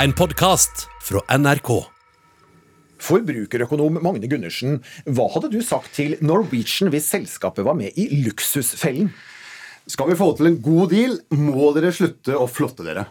En podkast fra NRK. Forbrukerøkonom Magne Gundersen, hva hadde du sagt til Norwegian hvis selskapet var med i Luksusfellen? Skal vi få til en god deal, må dere slutte å flotte dere.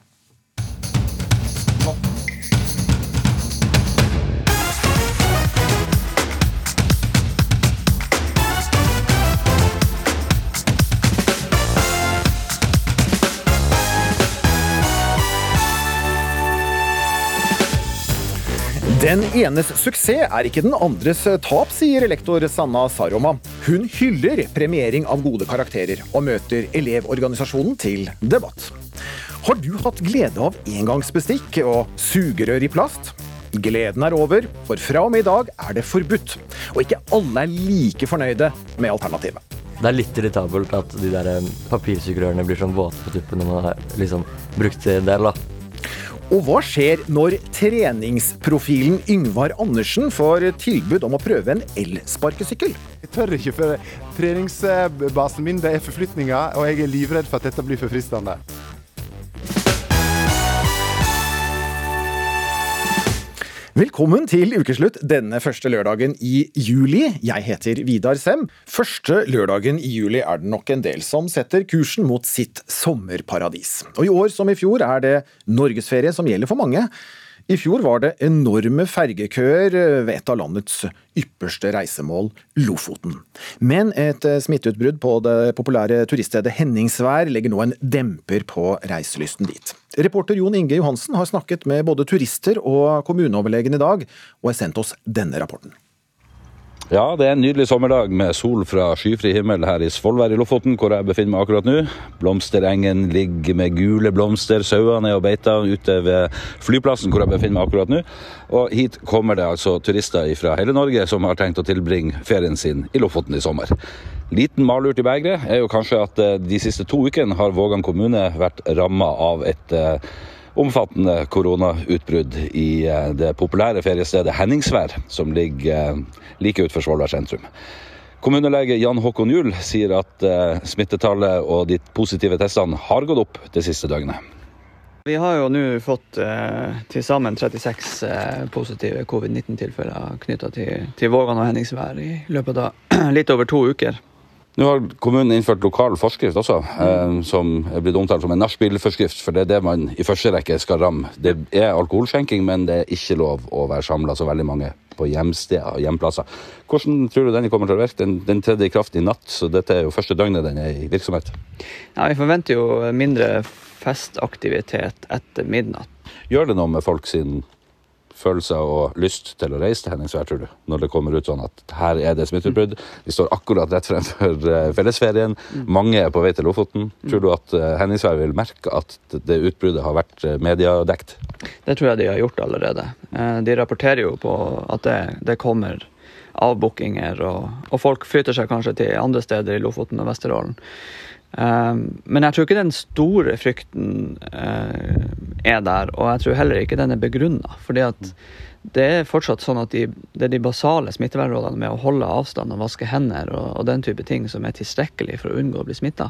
Den enes suksess er ikke den andres tap, sier lektor Sanna Saroma. Hun hyller premiering av gode karakterer, og møter Elevorganisasjonen til debatt. Har du hatt glede av engangsbestikk og sugerør i plast? Gleden er over, for fra og med i dag er det forbudt. Og ikke alle er like fornøyde med alternativet. Det er litt irritabelt at de der eh, papirsugerørene blir sånn våte på tuppen når man har liksom brukt det del. da. Og hva skjer når treningsprofilen Yngvar Andersen får tilbud om å prøve en elsparkesykkel? Jeg tør ikke, for treningsbasen min det er forflytninger, og jeg er livredd for at dette blir for fristende. Velkommen til ukeslutt denne første lørdagen i juli. Jeg heter Vidar Sem. Første lørdagen i juli er det nok en del som setter kursen mot sitt sommerparadis. Og i år som i fjor er det norgesferie som gjelder for mange. I fjor var det enorme fergekøer ved et av landets ypperste reisemål, Lofoten. Men et smitteutbrudd på det populære turiststedet Henningsvær legger nå en demper på reiselysten dit. Reporter Jon Inge Johansen har snakket med både turister og kommuneoverlegen i dag, og har sendt oss denne rapporten. Ja, det er en nydelig sommerdag med sol fra skyfri himmel her i Svolvær i Lofoten, hvor jeg befinner meg akkurat nå. Blomsterengen ligger med gule blomster, sauene er og beiter ute ved flyplassen hvor jeg befinner meg akkurat nå. Og hit kommer det altså turister fra hele Norge som har tenkt å tilbringe ferien sin i Lofoten i sommer. Liten malurt i begeret er jo kanskje at eh, de siste to ukene har Vågan kommune vært ramma av et eh, omfattende koronautbrudd i eh, det populære feriestedet Henningsvær, som ligger eh, like utenfor Svolvær sentrum. Kommunelege Jan Håkon Juel sier at eh, smittetallet og de positive testene har gått opp det siste døgnet. Vi har jo nå fått eh, til sammen 36 eh, positive covid-19-tilfeller knytta til, til Vågan og Henningsvær i løpet av litt over to uker. Nå har kommunen innført lokal forskrift også, eh, som er blitt omtalt som en nachspielforskrift. For det er det man i første rekke skal ramme. Det er alkoholskjenking, men det er ikke lov å være samla så veldig mange på hjemsteder og hjemplasser. Hvordan tror du denne kommer til å virke? Den, den tredde i kraft i natt, så dette er jo første døgnet den er i virksomhet. Ja, Vi forventer jo mindre festaktivitet etter midnatt. Gjør det noe med folk sin følelser og lyst til å reise til Henningsvær, tror du? Når det kommer ut sånn at her er det smitteutbrudd. Vi står akkurat rett fremfor eh, fellesferien. Mange er på vei til Lofoten. Tror du at eh, Henningsvær vil merke at det utbruddet har vært eh, mediedekt? Det tror jeg de har gjort allerede. De rapporterer jo på at det, det kommer avbookinger, og, og folk flytter seg kanskje til andre steder i Lofoten og Vesterålen. Men jeg tror ikke den store frykten er der, og jeg tror heller ikke den er begrunna. Fordi at det er fortsatt sånn at de, det er de basale smittevernrådene med å holde avstand og vaske hender og, og den type ting som er tilstrekkelig for å unngå å bli smitta.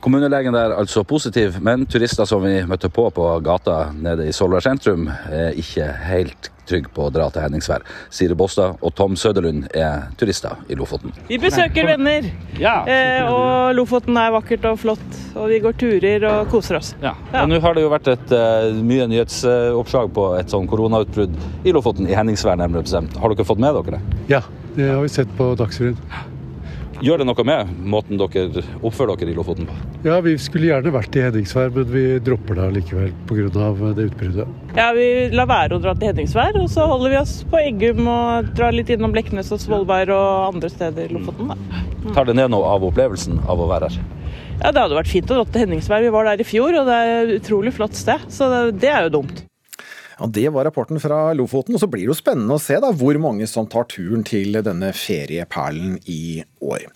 Kommunelegen der altså positiv, men turister som vi møtte på på gata nede i Solvær sentrum, er ikke helt trygge på å dra til Henningsvær. Siri Båstad og Tom Søderlund er turister i Lofoten. Vi besøker venner, ja. eh, og Lofoten er vakkert og flott. Og vi går turer og koser oss. Ja, ja. Nå har det jo vært et, uh, mye nyhetsoppslag på et sånn koronautbrudd i Lofoten, i Henningsvær nærmere bestemt. Har dere fått med dere det? Ja, det har vi sett på Dagsrevyen. Gjør det noe med måten dere oppfører dere i Lofoten på? Ja, Vi skulle gjerne vært i Henningsvær, men vi dropper det likevel pga. det utbruddet. Ja, Vi lar være å dra til Henningsvær, og så holder vi oss på Eggum og drar litt innom Leknes og Svolvær og andre steder i Lofoten. Da. Mm. Tar det ned noe av opplevelsen av å være her? Ja, Det hadde vært fint å dra til Henningsvær. Vi var der i fjor, og det er et utrolig flott sted. Så det er jo dumt. Ja, Det var rapporten fra Lofoten. Og så blir det jo spennende å se da hvor mange som tar turen til denne ferieperlen i år.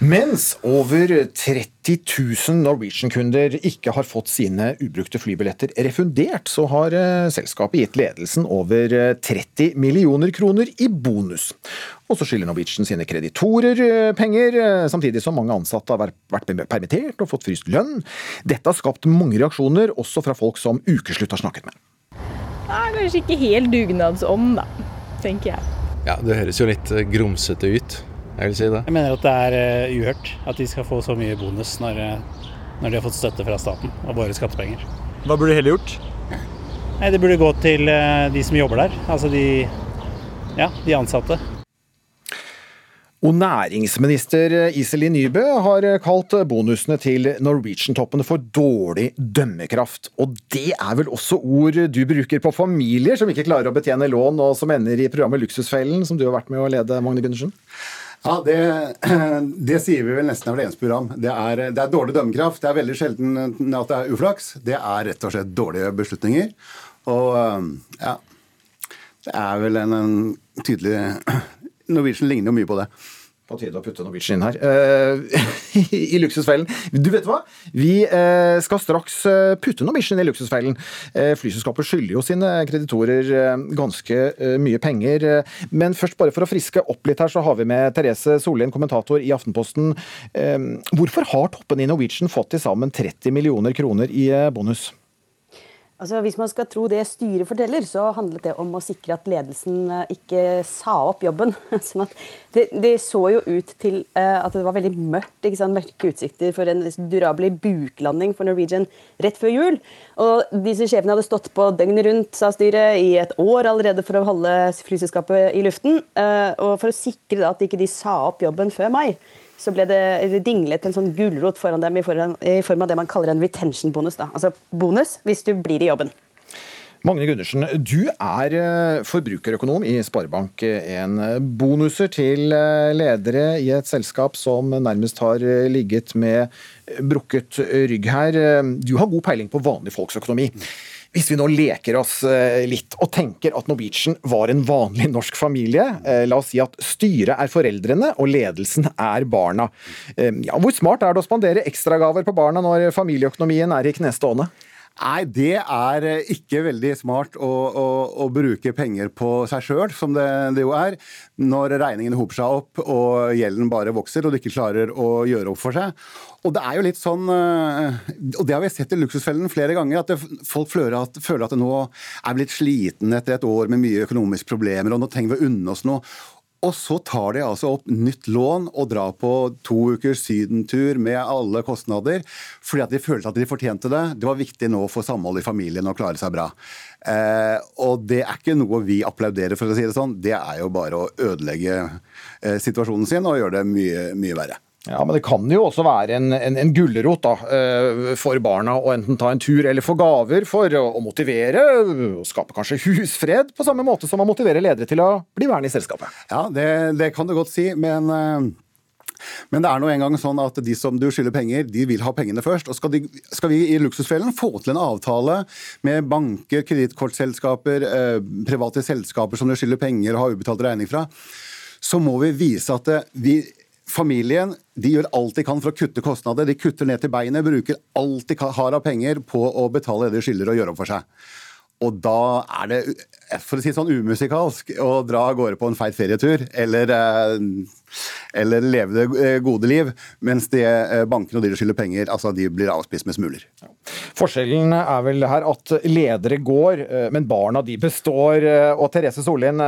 Mens over 30 000 Norwegian-kunder ikke har fått sine ubrukte flybilletter refundert, så har eh, selskapet gitt ledelsen over eh, 30 millioner kroner i bonus. Og så skylder Norwegian sine kreditorer eh, penger, eh, samtidig som mange ansatte har vært- permittert og fått fryst lønn. Dette har skapt mange reaksjoner, også fra folk som Ukeslutt har snakket med. Nei, kanskje ikke helt dugnadsånd, da, tenker jeg. Ja, det høres jo litt eh, grumsete ut. Jeg vil si det. Jeg mener at det er eh, uhørt at de skal få så mye bonus når, eh, når de har fått støtte fra staten og våre skattepenger. Hva burde de heller gjort? Nei, Det burde gå til eh, de som jobber der, altså de, ja, de ansatte. Og næringsminister Iselin Nybø har kalt bonusene til Norwegian-toppene for dårlig dømmekraft. Og det er vel også ord du bruker på familier som ikke klarer å betjene lån, og som ender i programmet Luksusfellen, som du har vært med å lede, Magne Gundersen? Ja, det, det sier vi vel nesten av det eneste program. Det er, det er dårlig dømmekraft. Det er veldig sjelden at det er uflaks. Det er rett og slett dårlige beslutninger. Og ja Det er vel en, en tydelig Norwegian ligner jo mye på det. På tide å putte Norwegian inn her. Eh, I luksusfellen. Du vet hva? Vi eh, skal straks eh, putte Norwegian i luksusfellen. Flyselskapet skylder jo sine kreditorer ganske mye penger. Men først, bare for å friske opp litt her, så har vi med Therese Sollien, kommentator i Aftenposten. Hvorfor har toppene i Norwegian fått til sammen 30 millioner kroner i bonus? Altså, hvis man skal tro det styret forteller, så handlet det om å sikre at ledelsen eh, ikke sa opp jobben. Sånn det, det så jo ut til eh, at det var veldig mørkt, mørke utsikter for en durabelig buklanding for Norwegian rett før jul. Og disse sjefene hadde stått på døgnet rundt, sa styret, i et år allerede for å holde flyselskapet i luften. Eh, og for å sikre at ikke de sa opp jobben før mai så ble det dinglet en sånn gulrot foran dem i form, i form av det man kaller en retention-bonus. da. Altså bonus hvis du blir i jobben. Magne Gundersen, du er eh, forbrukerøkonom i Sparebank1. Bonuser til eh, ledere i et selskap som nærmest har eh, ligget med brukket rygg her. Du har god peiling på vanlige folks økonomi. Hvis vi nå leker oss eh, litt og tenker at Norwegian var en vanlig norsk familie, eh, la oss si at styret er foreldrene og ledelsen er barna. Eh, Ja, hvor smart er det å spandere ekstragaver på barna når familieøkonomien er i knestående? Nei, det er eh, ikke veldig smart å, å, å bruke penger på seg sjøl, som det, det jo er, når regningen hoper seg opp og gjelden bare vokser og du ikke klarer å gjøre opp for seg. Og det er jo litt sånn, eh, og det har vi sett i Luksusfellen flere ganger, at det, folk føler at, føler at det nå er blitt sliten etter et år med mye økonomiske problemer, og nå trenger vi å unne oss noe. Og så tar de altså opp nytt lån og drar på to ukers sydentur med alle kostnader, fordi at de følte at de fortjente det. Det var viktig nå for samholdet i familien å klare seg bra. Eh, og det er ikke noe vi applauderer, for å si det sånn. Det er jo bare å ødelegge eh, situasjonen sin og gjøre det mye, mye verre. Ja, Men det kan jo også være en, en, en gulrot eh, for barna å enten ta en tur eller få gaver for å, motivere, og skape kanskje husfred, på samme måte som man motiverer ledere til å bli værende i selskapet. Ja, det, det kan du godt si, men eh, men det er nå engang sånn at de som du skylder penger, de vil ha pengene først. Og skal, de, skal vi i Luksusfellen få til en avtale med banker, kredittkortselskaper, eh, private selskaper som du skylder penger og har ubetalt regning fra, så må vi vise at det, vi Familien de gjør alt de kan for å kutte kostnader. De kutter ned til beinet, bruker alt de har av penger på å betale det de skylder og gjøre opp for seg. Og da er det for å si sånn umusikalsk å dra av gårde på en feit ferietur, eller, eller leve det gode liv, mens de bankene og de som skylder penger, altså de blir avspist med smuler. Forskjellen er vel her at ledere går, men barna de består. Og Therese Sollien,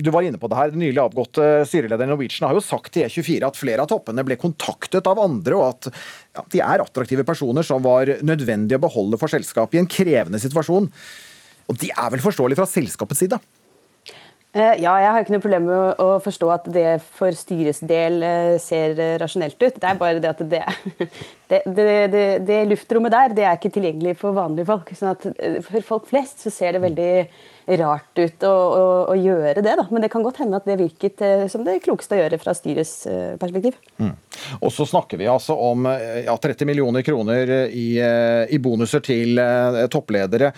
du var inne på det her. Den nylig avgåtte styrelederen i Norwegian har jo sagt til E24 at flere av toppene ble kontaktet av andre, og at ja, de er attraktive personer som var nødvendig å beholde for selskapet i en krevende situasjon. Og de er vel forståelig fra selskapets side? Ja, jeg har ikke noe problem med å forstå at det for styrets del ser rasjonelt ut. Det er bare det at det, det, det, det luftrommet der, det er ikke tilgjengelig for vanlige folk. Sånn for folk flest så ser det veldig rart ut å, å, å gjøre det, da. Men det kan godt hende at det virket eh, som det klokeste å gjøre fra styrets eh, perspektiv. Mm. Og så snakker vi altså om eh, ja, 30 millioner kroner i, i bonuser til toppledere.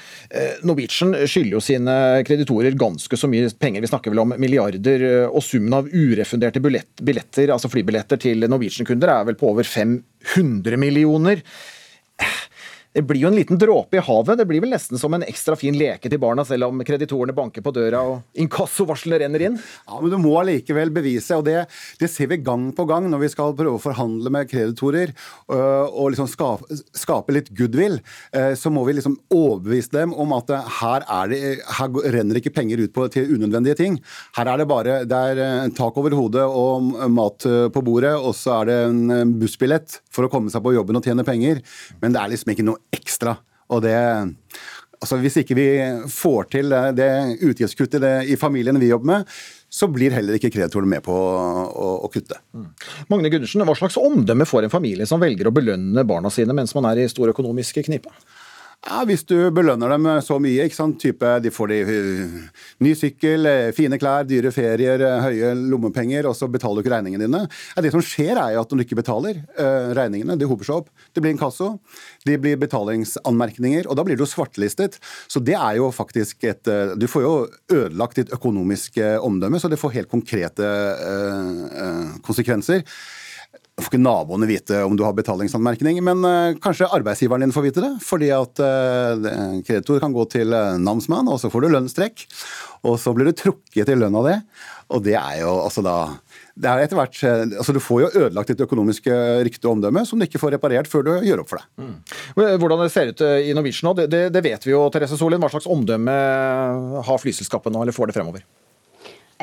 Norwegian skylder jo sine kreditorer ganske så mye penger. Vi snakker vel om milliarder. Og summen av urefunderte billett- billetter, altså flybilletter til Norwegian-kunder er vel på over 500 millioner. Det blir jo en liten dråpe i havet. Det blir vel nesten som en ekstra fin leke til barna, selv om kreditorene banker på døra og inkassovarselet renner inn. Ja, Men du må allikevel bevise, og det, det ser vi gang på gang når vi skal prøve å forhandle med kreditorer øh, og liksom skape, skape litt goodwill. øh, Så må vi liksom overbevise dem om at øh, her, er det, her renner ikke penger ut på, til unødvendige ting. Her er det bare det er tak over hodet og mat på bordet, og så er det en bussbillett for å komme seg på jobben og tjene penger. Men det er liksom ikke noe ekstra. Og det Altså Hvis ikke vi får til det, det utgiftskuttet i familien vi jobber med, så blir heller ikke kreditorene med på å, å, å kutte. Magne Gundersen, hva slags omdømme får en familie som velger å belønne barna sine mens man er i stor økonomisk knipe? Ja, Hvis du belønner dem så mye, ikke sant? Type, de får de uh, ny sykkel, eh, fine klær, dyre ferier, eh, høye lommepenger, og så betaler du ikke regningene dine. Ja, det som skjer er jo at når du ikke betaler uh, regningene, de hoper seg opp. Det blir inkasso, det blir betalingsanmerkninger, og da blir du svartelistet. Så det er jo faktisk et uh, Du får jo ødelagt ditt økonomiske omdømme, så det får helt konkrete uh, eh, konsekvenser. Får ikke naboene vite om du har betalingsanmerkning, men eh, kanskje arbeidsgiveren din får vite det. Fordi at uh, kreditor kan gå til uh, namsmann, og så får du lønnstrekk. Og så blir du trukket i lønn av det. Og det er jo altså da det er etter hvert, eh, altså Du får jo ødelagt ditt økonomiske rykte og omdømme som du ikke får reparert før du gjør opp for deg. Hvordan det ser ut i Norwegian nå, det, det, det vet vi jo, Therese Solin. Hva slags omdømme har flyselskapet nå, eller får det fremover?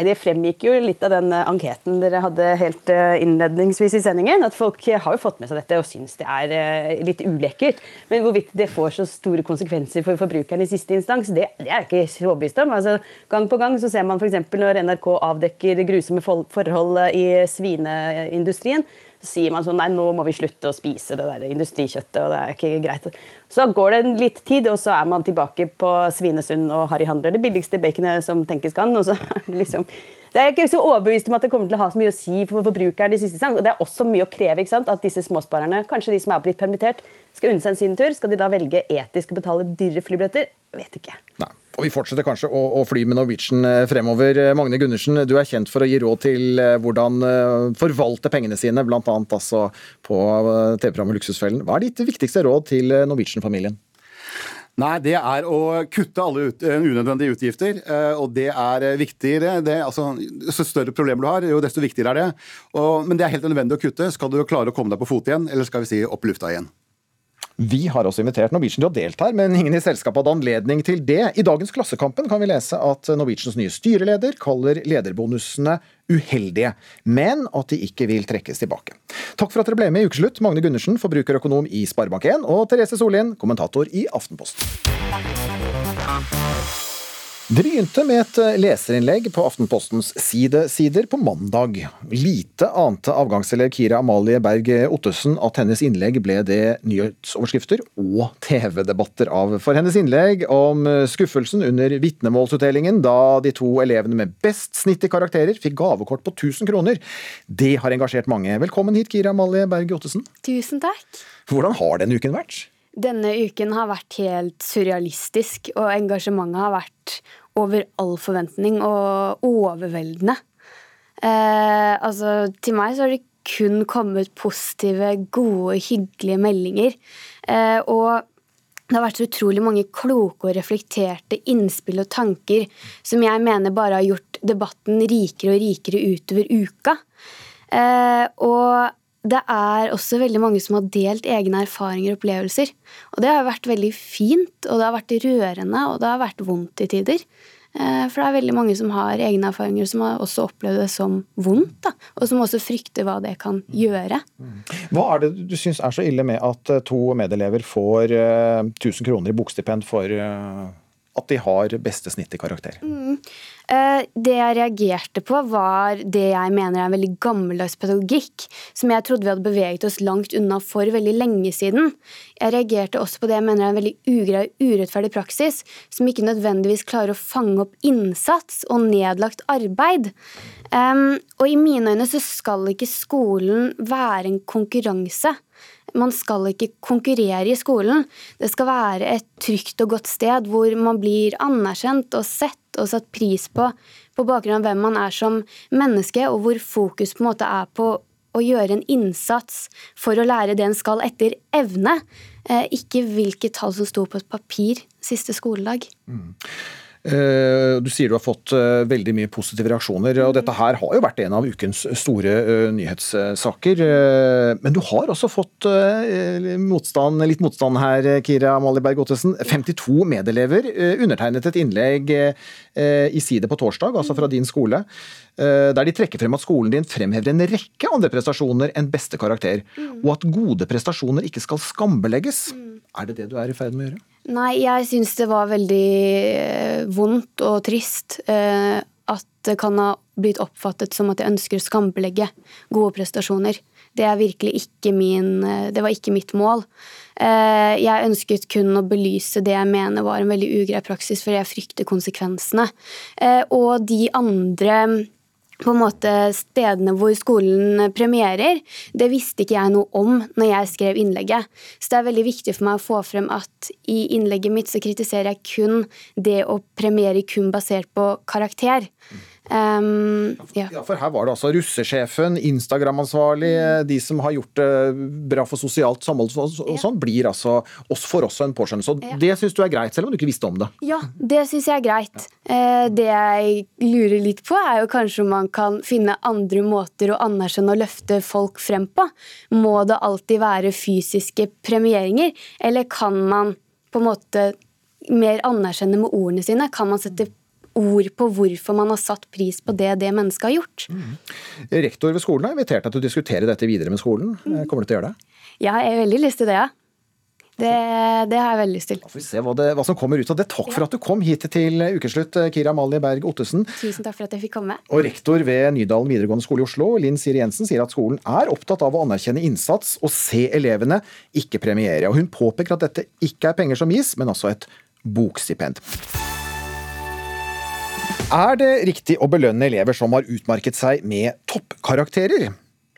Det fremgikk jo litt av den eh, anketen dere hadde helt eh, innledningsvis i sendingen. At folk eh, har jo fått med seg dette og syns det er litt ulekkert. Men hvorvidt det får så store konsekvenser for forbrukeren i siste instans, det, det er jeg ikke så overbevist om. Altså, gang på gang så ser man f.eks. når NRK avdekker grusomme for- forhold i svineindustrien. Så sier man sånn nei, nå må vi slutte å spise det der industrikjøttet, og det er ikke greit. Så går det en litt tid, og så er man tilbake på Svinesund og Harry Handler, det billigste baconet som tenkes kan. og så er det liksom... Det er ikke så overbevist om at det kommer til å ha så mye å si for forbrukeren. i siste sang. Og Det er også mye å kreve ikke sant? at disse småsparerne, kanskje de som er blitt permittert, skal unne seg en sin tur. Skal de da velge etisk å betale dyrere flybilletter? Vet ikke. Nei. Og vi fortsetter kanskje å, å fly med Norwegian eh, fremover. Eh, Magne Gundersen, du er kjent for å gi råd til eh, hvordan forvalte pengene sine, bl.a. Altså på TV-programmet Luksusfellen. Hva er ditt viktigste råd til Norwegian-familien? Nei, det er å kutte alle ut, eh, unødvendige utgifter. eh, Og det er eh, viktigere. Det, altså, jo større problemer du har, jo desto viktigere er det. Og, men det er helt nødvendig å kutte. Skal du klare å komme deg på fot igjen, eller skal vi si opp lufta igjen? Vi har også invitert Norwegian til å delta men ingen i selskapet hadde anledning til det. I dagens Klassekampen kan vi lese at Norwegians nye styreleder kaller lederbonusene uheldige, men at de ikke vil trekkes tilbake. Takk for at dere ble med i Ukeslutt, Magne Gundersen, forbrukerøkonom i Sparebank1, og Therese Sollien, kommentator i Aftenposten. Det begynte med et eh, leserinnlegg på Aftenpostens sidesider på mandag. Lite ante avgangselev Kira Amalie Berg Ottesen at hennes innlegg ble det nyhetsoverskrifter og TV-debatter av. For hennes innlegg om eh, skuffelsen under vitnemålsutdelingen da de to elevene med best snitt i karakterer fikk gavekort på 1000 kroner, det har engasjert mange. Velkommen hit, Kira Amalie Berg Ottesen. Tusen takk. Hvordan har denne uken vært? Denne uken har vært helt surrealistisk, og engasjementet har vært over all forventning og overveldende. Eh, altså, til meg så har det kun kommet positive, gode, hyggelige meldinger. Eh, og det har vært så utrolig mange kloke og reflekterte innspill og tanker som jeg mener bare har gjort debatten rikere og rikere utover uka. Eh, og det er også veldig mange som har delt egne erfaringer og opplevelser. Og det har vært veldig fint, og det har vært rørende, og det har vært vondt i tider. Eh, For det er veldig mange som har egne erfaringer, som har også opplevd det som vondt. Da, og som også frykter hva det kan gjøre. Hva er det du syns er så ille med at eh, to medelever får eh, 1000 kroner i bokstipend for eh, at de har beste snitt i karakter? Mm. Eh, Det jeg reagerte på, var det jeg mener er en veldig gammeldags pedagogikk, som jeg trodde vi hadde beveget oss langt unna for veldig lenge siden. Jeg reagerte også på det jeg mener er en veldig ugrei urettferdig praksis, som ikke nødvendigvis klarer å fange opp innsats og nedlagt arbeid. Og i mine øyne så skal ikke skolen være en konkurranse. Man skal ikke konkurrere i skolen. Det skal være et trygt og godt sted hvor man blir anerkjent og sett og satt pris på på bakgrunn av hvem man er som menneske, og hvor fokus på en måte er på å gjøre en innsats for å lære det en skal etter evne. Eh, ikke hvilke tall som sto på et papir siste skoledag. Eh, Du sier du har fått eh, veldig mye positive reaksjoner, og dette her har jo vært en av ukens store eh, nyhetssaker. Eh, Men du har også fått eh, motstand, litt motstand her, Kira Amalie Berg Ottesen. 52 medelever eh, undertegnet et innlegg eh, i Side på torsdag, altså fra din skole, eh, der de trekker frem at skolen din fremhever en rekke andre prestasjoner enn beste karakter, og at gode prestasjoner ikke skal skambelegges. Er det det du er i ferd med å gjøre? Nei, jeg syns det var veldig eh, vondt og trist eh, at det kan ha blitt oppfattet som at jeg ønsker å skambelegge gode prestasjoner. Det er virkelig ikke min eh, Det var ikke mitt mål. Jeg ønsket kun å belyse det jeg mener var en veldig ugrei praksis, for jeg frykter konsekvensene. Og de andre på en måte stedene hvor skolen premierer, det visste ikke jeg noe om når jeg skrev innlegget. Så det er veldig viktig for meg å få frem at i innlegget mitt så kritiserer jeg kun det å premiere kun basert på karakter. Um, ja. Ja, for her var det altså russesjefen, Instagram-ansvarlig, de som har gjort det bra for sosialt samhold og og ja. sånn, blir altså oss for også en påskjønnelse. Og det syns du er greit, selv om du ikke visste om det. Ja, det syns jeg er greit. Eh, Det jeg lurer litt på, er jo kanskje om man kan finne andre måter å anerkjenne og løfte folk frem på. Må det alltid være fysiske premieringer, eller kan man på en måte mer anerkjenne med ordene sine? Kan man sette ord på hvorfor man har satt pris på det det mennesket har gjort? Rektor ved skolen har invitert deg til å diskutere dette videre med skolen. Eh, Kommer du til å gjøre det? Ja, jeg har veldig lyst til det, ja. Det, det har jeg veldig lyst til. Får vi se hva, det, hva som kommer ut av det. Takk for at du kom hit til Ukeslutt, Kira Amalie Berg Ottesen. Tusen takk for at jeg fikk komme. Og rektor ved Nydalen videregående skole i Oslo, Linn Siri Jensen, sier at skolen er opptatt av å anerkjenne innsats og se elevene, ikke premiere. Og hun påpeker at dette ikke er penger som gis, men altså et bokstipend. Er det riktig å belønne elever som har utmarket seg med toppkarakterer?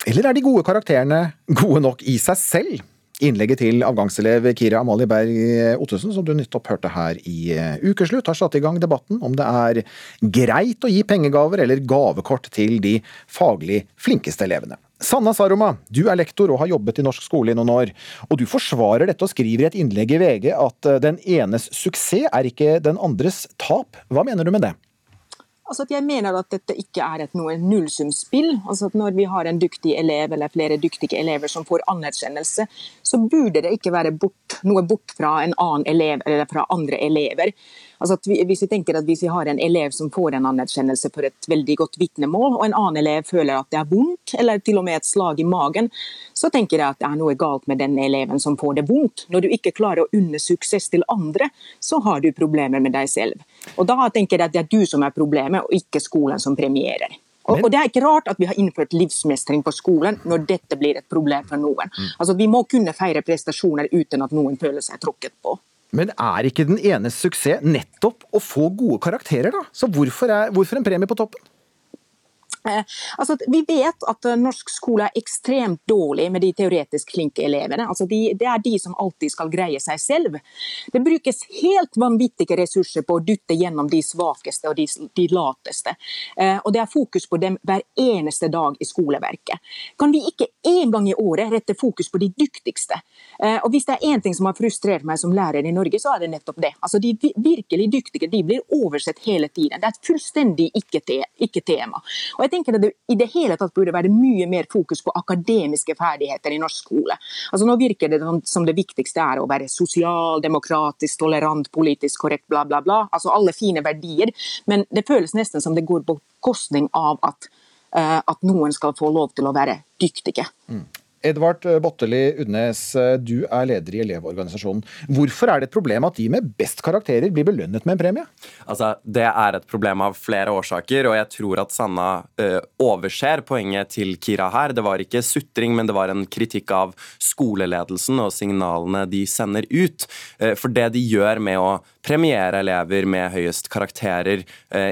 Eller er de gode karakterene gode nok i seg selv? Innlegget til avgangselev Kira Amalie Berg Ottesen, som du nettopp hørte her i eh, Ukeslutt, har satt i gang debatten om det er greit å gi pengegaver eller gavekort til de faglig flinkeste elevene. Sanna Saroma, du er lektor og har jobbet i norsk skole i noen år. Og du forsvarer dette og skriver i et innlegg i VG at eh, den enes suksess er ikke den andres tap. Hva mener du med det? Altså jeg mener at dette ikke er et noe nullsumspill. Altså når vi har en dyktig elev eller flere dyktige elever som får anerkjennelse, så burde det ikke være bort, noe bort fra en annen elev eller fra andre elever. Altså vi, hvis vi tenker at hvis vi har en elev som får en anerkjennelse for et veldig godt vitnemål, og en annen elev føler at det er vondt, eller til og med et slag i magen, så tenker jeg at det er noe galt med den eleven som får det vondt. Når du ikke klarer å unne suksess til andre, så har du problemer med deg selv. Og Da tenker jeg at det er du som er problemet, og ikke skolen som premierer. Og, og Det er ikke rart at vi har innført livsmestring på skolen når dette blir et problem for noen. Altså Vi må kunne feire prestasjoner uten at noen føler seg tråkket på. Men er ikke den enes suksess nettopp å få gode karakterer, da? Så hvorfor, er, hvorfor en premie på toppen? Altså, vi vet at eh, norsk skole er ekstremt dårlig med de teoretisk flinke elevene. Altså, de, det er de som alltid skal greie seg selv. Det brukes helt vanvittige ressurser på å dytte gjennom de svakeste og de, de lateste. Eh, og det er fokus på dem hver eneste dag i skoleverket. Kan vi ikke en gang i året rette fokus på de dyktigste? Eh, og hvis det er én ting som har frustrert meg som lærer i Norge, så er det nettopp det. Altså, de virkelig dyktige de blir oversett hele tiden. Det er et fullstendig ikke-tema. Ikke jeg tenker at det i det hele tatt burde være mye mer fokus på akademiske ferdigheter i norsk skole. Altså Nå virker det som- det viktigste er å være sosial, demokratisk, tolerant, politisk korrekt, bla, bla, bla. Altså alle fine verdier. Men det føles nesten som det går på kostning av at, uh, at noen skal få lov til å være dyktige. Edvard Botteli Udnes, du er leder i Elevorganisasjonen. Hvorfor er det et problem at de med best karakterer blir belønnet med en premie? Altså, Det er et problem av flere årsaker, og jeg tror at Sanna uh, overser poenget til Kira her. Det var ikke sutring, men det var en kritikk av skoleledelsen og signalene de sender ut. Uh, for det de gjør med å premiere elever med høyest karakterer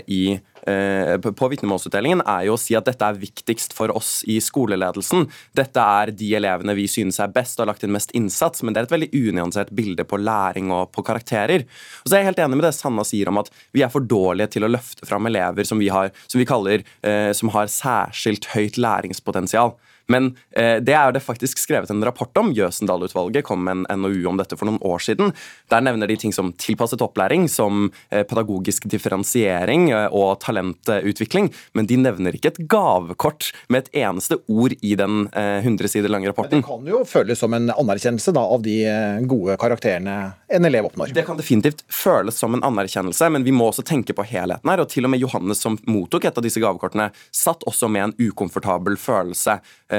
i Eh, på vitnemålsutdelingen, er jo å si at dette er viktigst for oss i skoleledelsen. Dette er de elevene vi synes er best og har lagt inn mest innsats, men det er et veldig unyansert bilde på læring og på karakterer. Og så er jeg helt enig med det Sanna sier om at vi er for dårlige til å løfte fram elever som vi, har, som vi kaller eh, som har særskilt høyt læringspotensial. Men eh, det er det faktisk skrevet en rapport om. Jøsendal-utvalget kom med en NOU om dette for noen år siden. Der nevner de ting som tilpasset opplæring, som eh, pedagogisk differensiering eh, og talentutvikling. Men de nevner ikke et gavekort med et eneste ord i den eh, 100 sider lange rapporten. Men det kan jo føles som en anerkjennelse da, av de eh, gode karakterene en elev oppnår. Det kan definitivt føles som en anerkjennelse, men vi må også tenke på helheten her. Og til og med Johannes, som mottok et av disse gavekortene, satt også med en ukomfortabel følelse. Eh, Eh,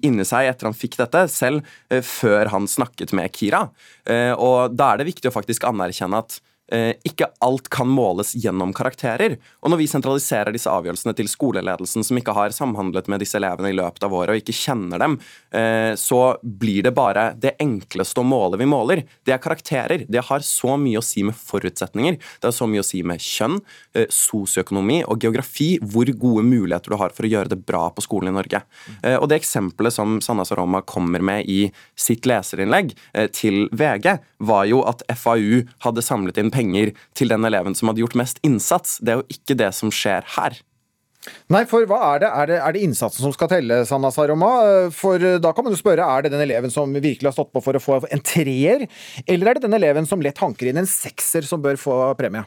inni seg etter han fikk dette, selv eh, før han snakket med Kira. Eh, og Da er det viktig å faktisk anerkjenne at Eh, ikke alt kan måles gjennom karakterer. Og når vi sentraliserer disse avgjørelsene til skoleledelsen, som ikke har samhandlet med disse elevene i løpet av året og ikke kjenner dem, eh, så blir det bare det enkleste å måle vi måler. Det er karakterer. Det har så mye å si med forutsetninger. Det har så mye å si med kjønn, eh, sosioøkonomi og geografi, hvor gode muligheter du har for å gjøre det bra på skolen i Norge. Og det eksempelet som Sanna Saroma kommer med i sitt leserinnlegg til VG, var jo at FAU hadde samlet inn penger til den eleven som hadde gjort mest innsats. Det er jo ikke det som skjer her. Nei, for hva er det? Er det, er det innsatsen som skal telle, Sanna Saroma? For eh, da kan man jo spørre, er det den eleven som virkelig har stått på for å få en treer, eller er det den eleven som lett hanker inn en sekser som bør få premie?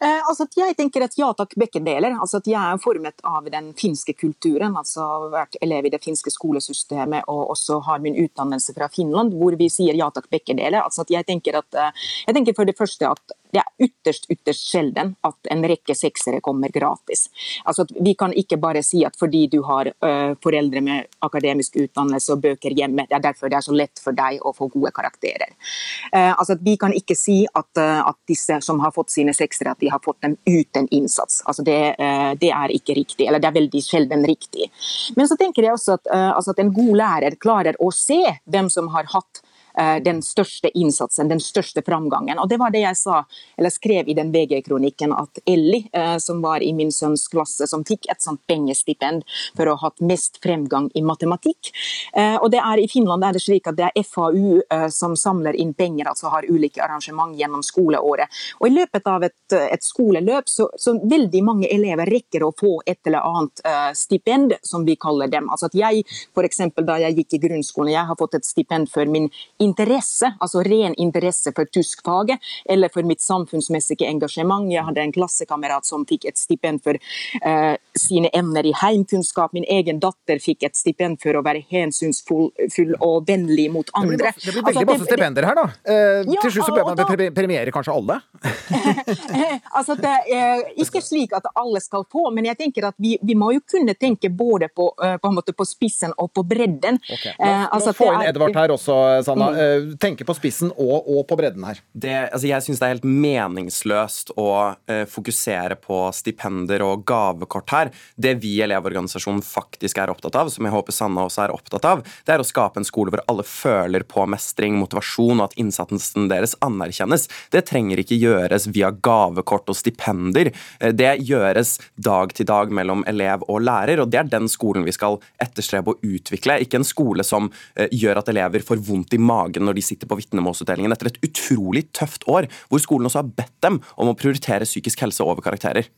Eh, altså jeg tenker at ja takk, begge deler. Altså jeg er formet av den finske kulturen. altså Vært elev i det finske skolesystemet og også har min utdannelse fra Finland, hvor vi sier ja takk, begge deler. Altså jeg tenker, at, eh, jeg tenker for det første at det er ytterst ytterst sjelden at en rekke seksere kommer gratis. Altså vi kan ikke bare si at fordi du har uh, foreldre med akademisk utdannelse og bøker hjemme, det er derfor det er så lett for deg å få gode karakterer. Uh, altså vi kan ikke si at, uh, at, disse som har fått sine seksere, at de har fått dem uten innsats. Altså det, det, er ikke riktig, eller det er veldig sjelden riktig. Men så tenker jeg også at, altså at en god lærer klarer å se hvem som har hatt den største innsatsen, den største framgangen. Og Det var det jeg sa, eller skrev i den VG-kronikken, at Ellie, eh, som var i min sønns klasse, som fikk et sånt pengestipend for å ha hatt mest fremgang i matematikk. Eh, og det er I Finland er det slik at det er FAU som samler inn penger, altså har ulike arrangement gjennom skoleåret. Og I løpet av et, et skoleløp så, så, veldig mange elever rekker å få et eller annet stipend, som vi kaller dem. Altså at jeg, for eksempel, Da jeg gikk i grunnskolen, jeg har fått et stipend for min interesse, altså ren interesse for tyskfaget eller for mitt samfunnsmessige engasjement. Jeg hadde en klassekamerat som fikk et stipend for uh, sine emner i heimkunnskap. Min egen datter fikk et stipend for å være hensynsfull og vennlig mot andre. Det blir, det blir veldig altså, masse stipender her, da. Uh, ja, til slutt så bør man da, premiere kanskje alle? altså, det er ikke slik at alle skal få, men jeg tenker at vi, vi må jo kunne tenke både på, uh, på, på spissen og på bredden. Okay. La altså, få inn Edvard her også, Sanna. Uh, tenke på spissen og, og på bredden her? Det, altså jeg syns det er helt meningsløst å uh, fokusere på stipender og gavekort her. Det vi i Elevorganisasjonen faktisk er opptatt av, som jeg håper Sanna også er opptatt av, det er å skape en skole hvor alle føler på mestring, motivasjon, og at innsatsen deres anerkjennes. Det trenger ikke gjøres via gavekort og stipender. Uh, det gjøres dag til dag mellom elev og lærer, og det er den skolen vi skal etterstrebe å utvikle, ikke en skole som gjør at elever får vondt i magen magen når de sitter på vitnemålsutdelingen etter et utrolig tøft år, hvor skolen også har bedt dem om å prioritere psykisk helse over karakterer.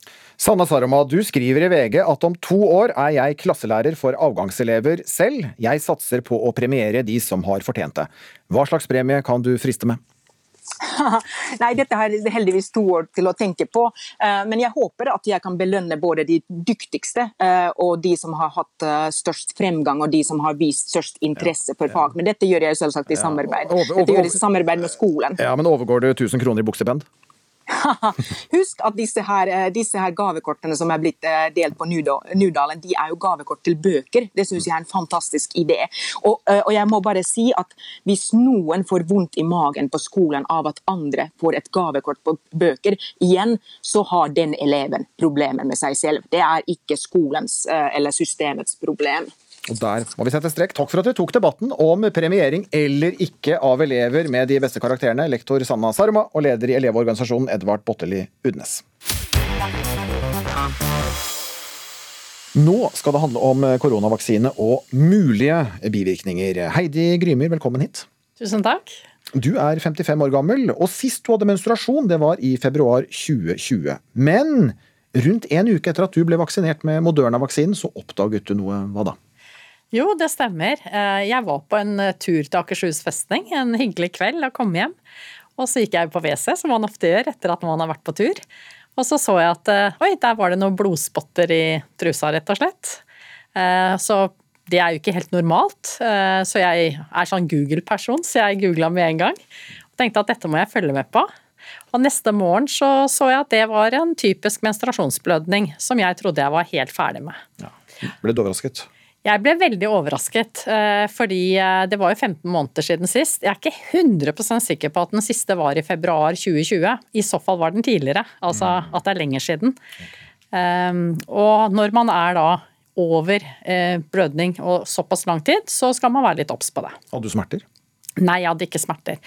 Sanna Saroma, du skriver i VG at om to år er jeg klasselærer for avgangselever selv. Jeg satser på å premiere de som har fortjent det. Hva slags premie kan du friste med? Nei, dette har jeg heldigvis to år til å tenke på. Eh, men jeg håper at jeg kan belønne både de dyktigste eh, og de som har hatt eh, størst fremgang og de som har vist størst interesse for fag. Men dette gjør jeg selvsagt i samarbeid. Dette gjør jeg i samarbeid med skolen. Ja, Men overgår du 1000 kroner i bukseband? Husk at disse her, eh, disse her gavekortene som er blitt eh, delt på Nudalen, de er jo gavekort til bøker. Det syns jeg er en fantastisk idé. Og, eh, og, jeg må bare si at hvis noen får vondt i magen på skolen av at andre får et gavekort på bøker, igjen så har den eleven problemer med seg selv. Det er ikke skolens eller systemets problem. Og Der må vi sette strek. Takk for at du tok debatten om premiering eller ikke av elever med de beste karakterene, lektor Sanna Sarma og leder i Elevorganisasjonen Edvard Botteli Udnes. Nå skal det handle om koronavaksine og mulige bivirkninger. Heidi Grymer, velkommen hit. Tusen takk. Du er 55 år gammel, og sist du hadde menstruasjon, det var i februar 2020. Men rundt en uke etter at du ble vaksinert med Moderna-vaksinen, så oppdaget du noe. Hva da? Jo, det stemmer. Eh, jeg var på en eh, tur til Akershus festning en hyggelig kveld og kom hjem. Og så gikk jeg på WC, som man ofte gjør etter at man har vært på tur. Og så så jeg at eh, oi, der var det noen blodspotter i trusa, rett og slett. Så det er jo ikke helt normalt. Så jeg er sånn Google-person, så jeg googla med en gang. Og tenkte at dette må jeg følge med på. Og neste morgen så, så jeg at det var en typisk menstruasjonsblødning som jeg trodde jeg var helt ferdig med. Ja. Ble du overrasket? Jeg ble veldig overrasket, eh, fordi eh, det var jo 15 måneder siden sist. Jeg er ikke 100% sikker på at den siste var i februar 2020. I så fall var den tidligere, altså mm. at det er lenger siden. Ehm, og når man er da over eh, blødning og såpass lang tid, så skal man være litt obs på det. Hadde du smerter? Nei, jeg hadde ikke smerter.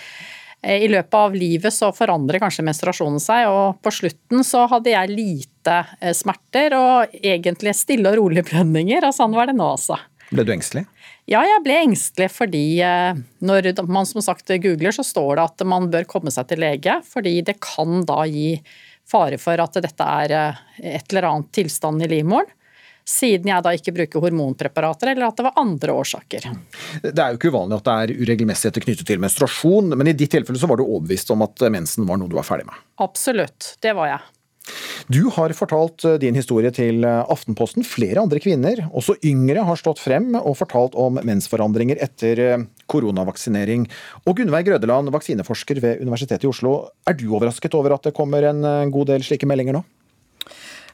Eh, I løpet av livet så forandrer kanskje menstruasjonen seg, og på slutten så hadde jeg lite eh, smerter og egentlig stille og rolige blødninger, og sånn var det nå også. Ble du engstelig? Ja, jeg ble engstelig fordi eh, når man som sagt googler, så står det at man bør komme seg til lege, fordi det kan da gi fare for at dette er et eller annet tilstand i livmoren siden jeg da ikke bruker hormonpreparater, eller at det var andre årsaker. Det er jo ikke uvanlig at det er uregelmessigheter knyttet til menstruasjon, men i ditt tilfelle så var du overbevist om at mensen var noe du var ferdig med? Absolutt, det var jeg. Du har fortalt eh, din historie til eh, Aftenposten. Flere andre kvinner, også yngre, har stått frem og fortalt om mensforandringer etter eh, koronavaksinering. Og Gunnveig Grødeland, vaksineforsker ved Universitetet i Oslo. Er du overrasket over at det kommer en god del slike meldinger nå?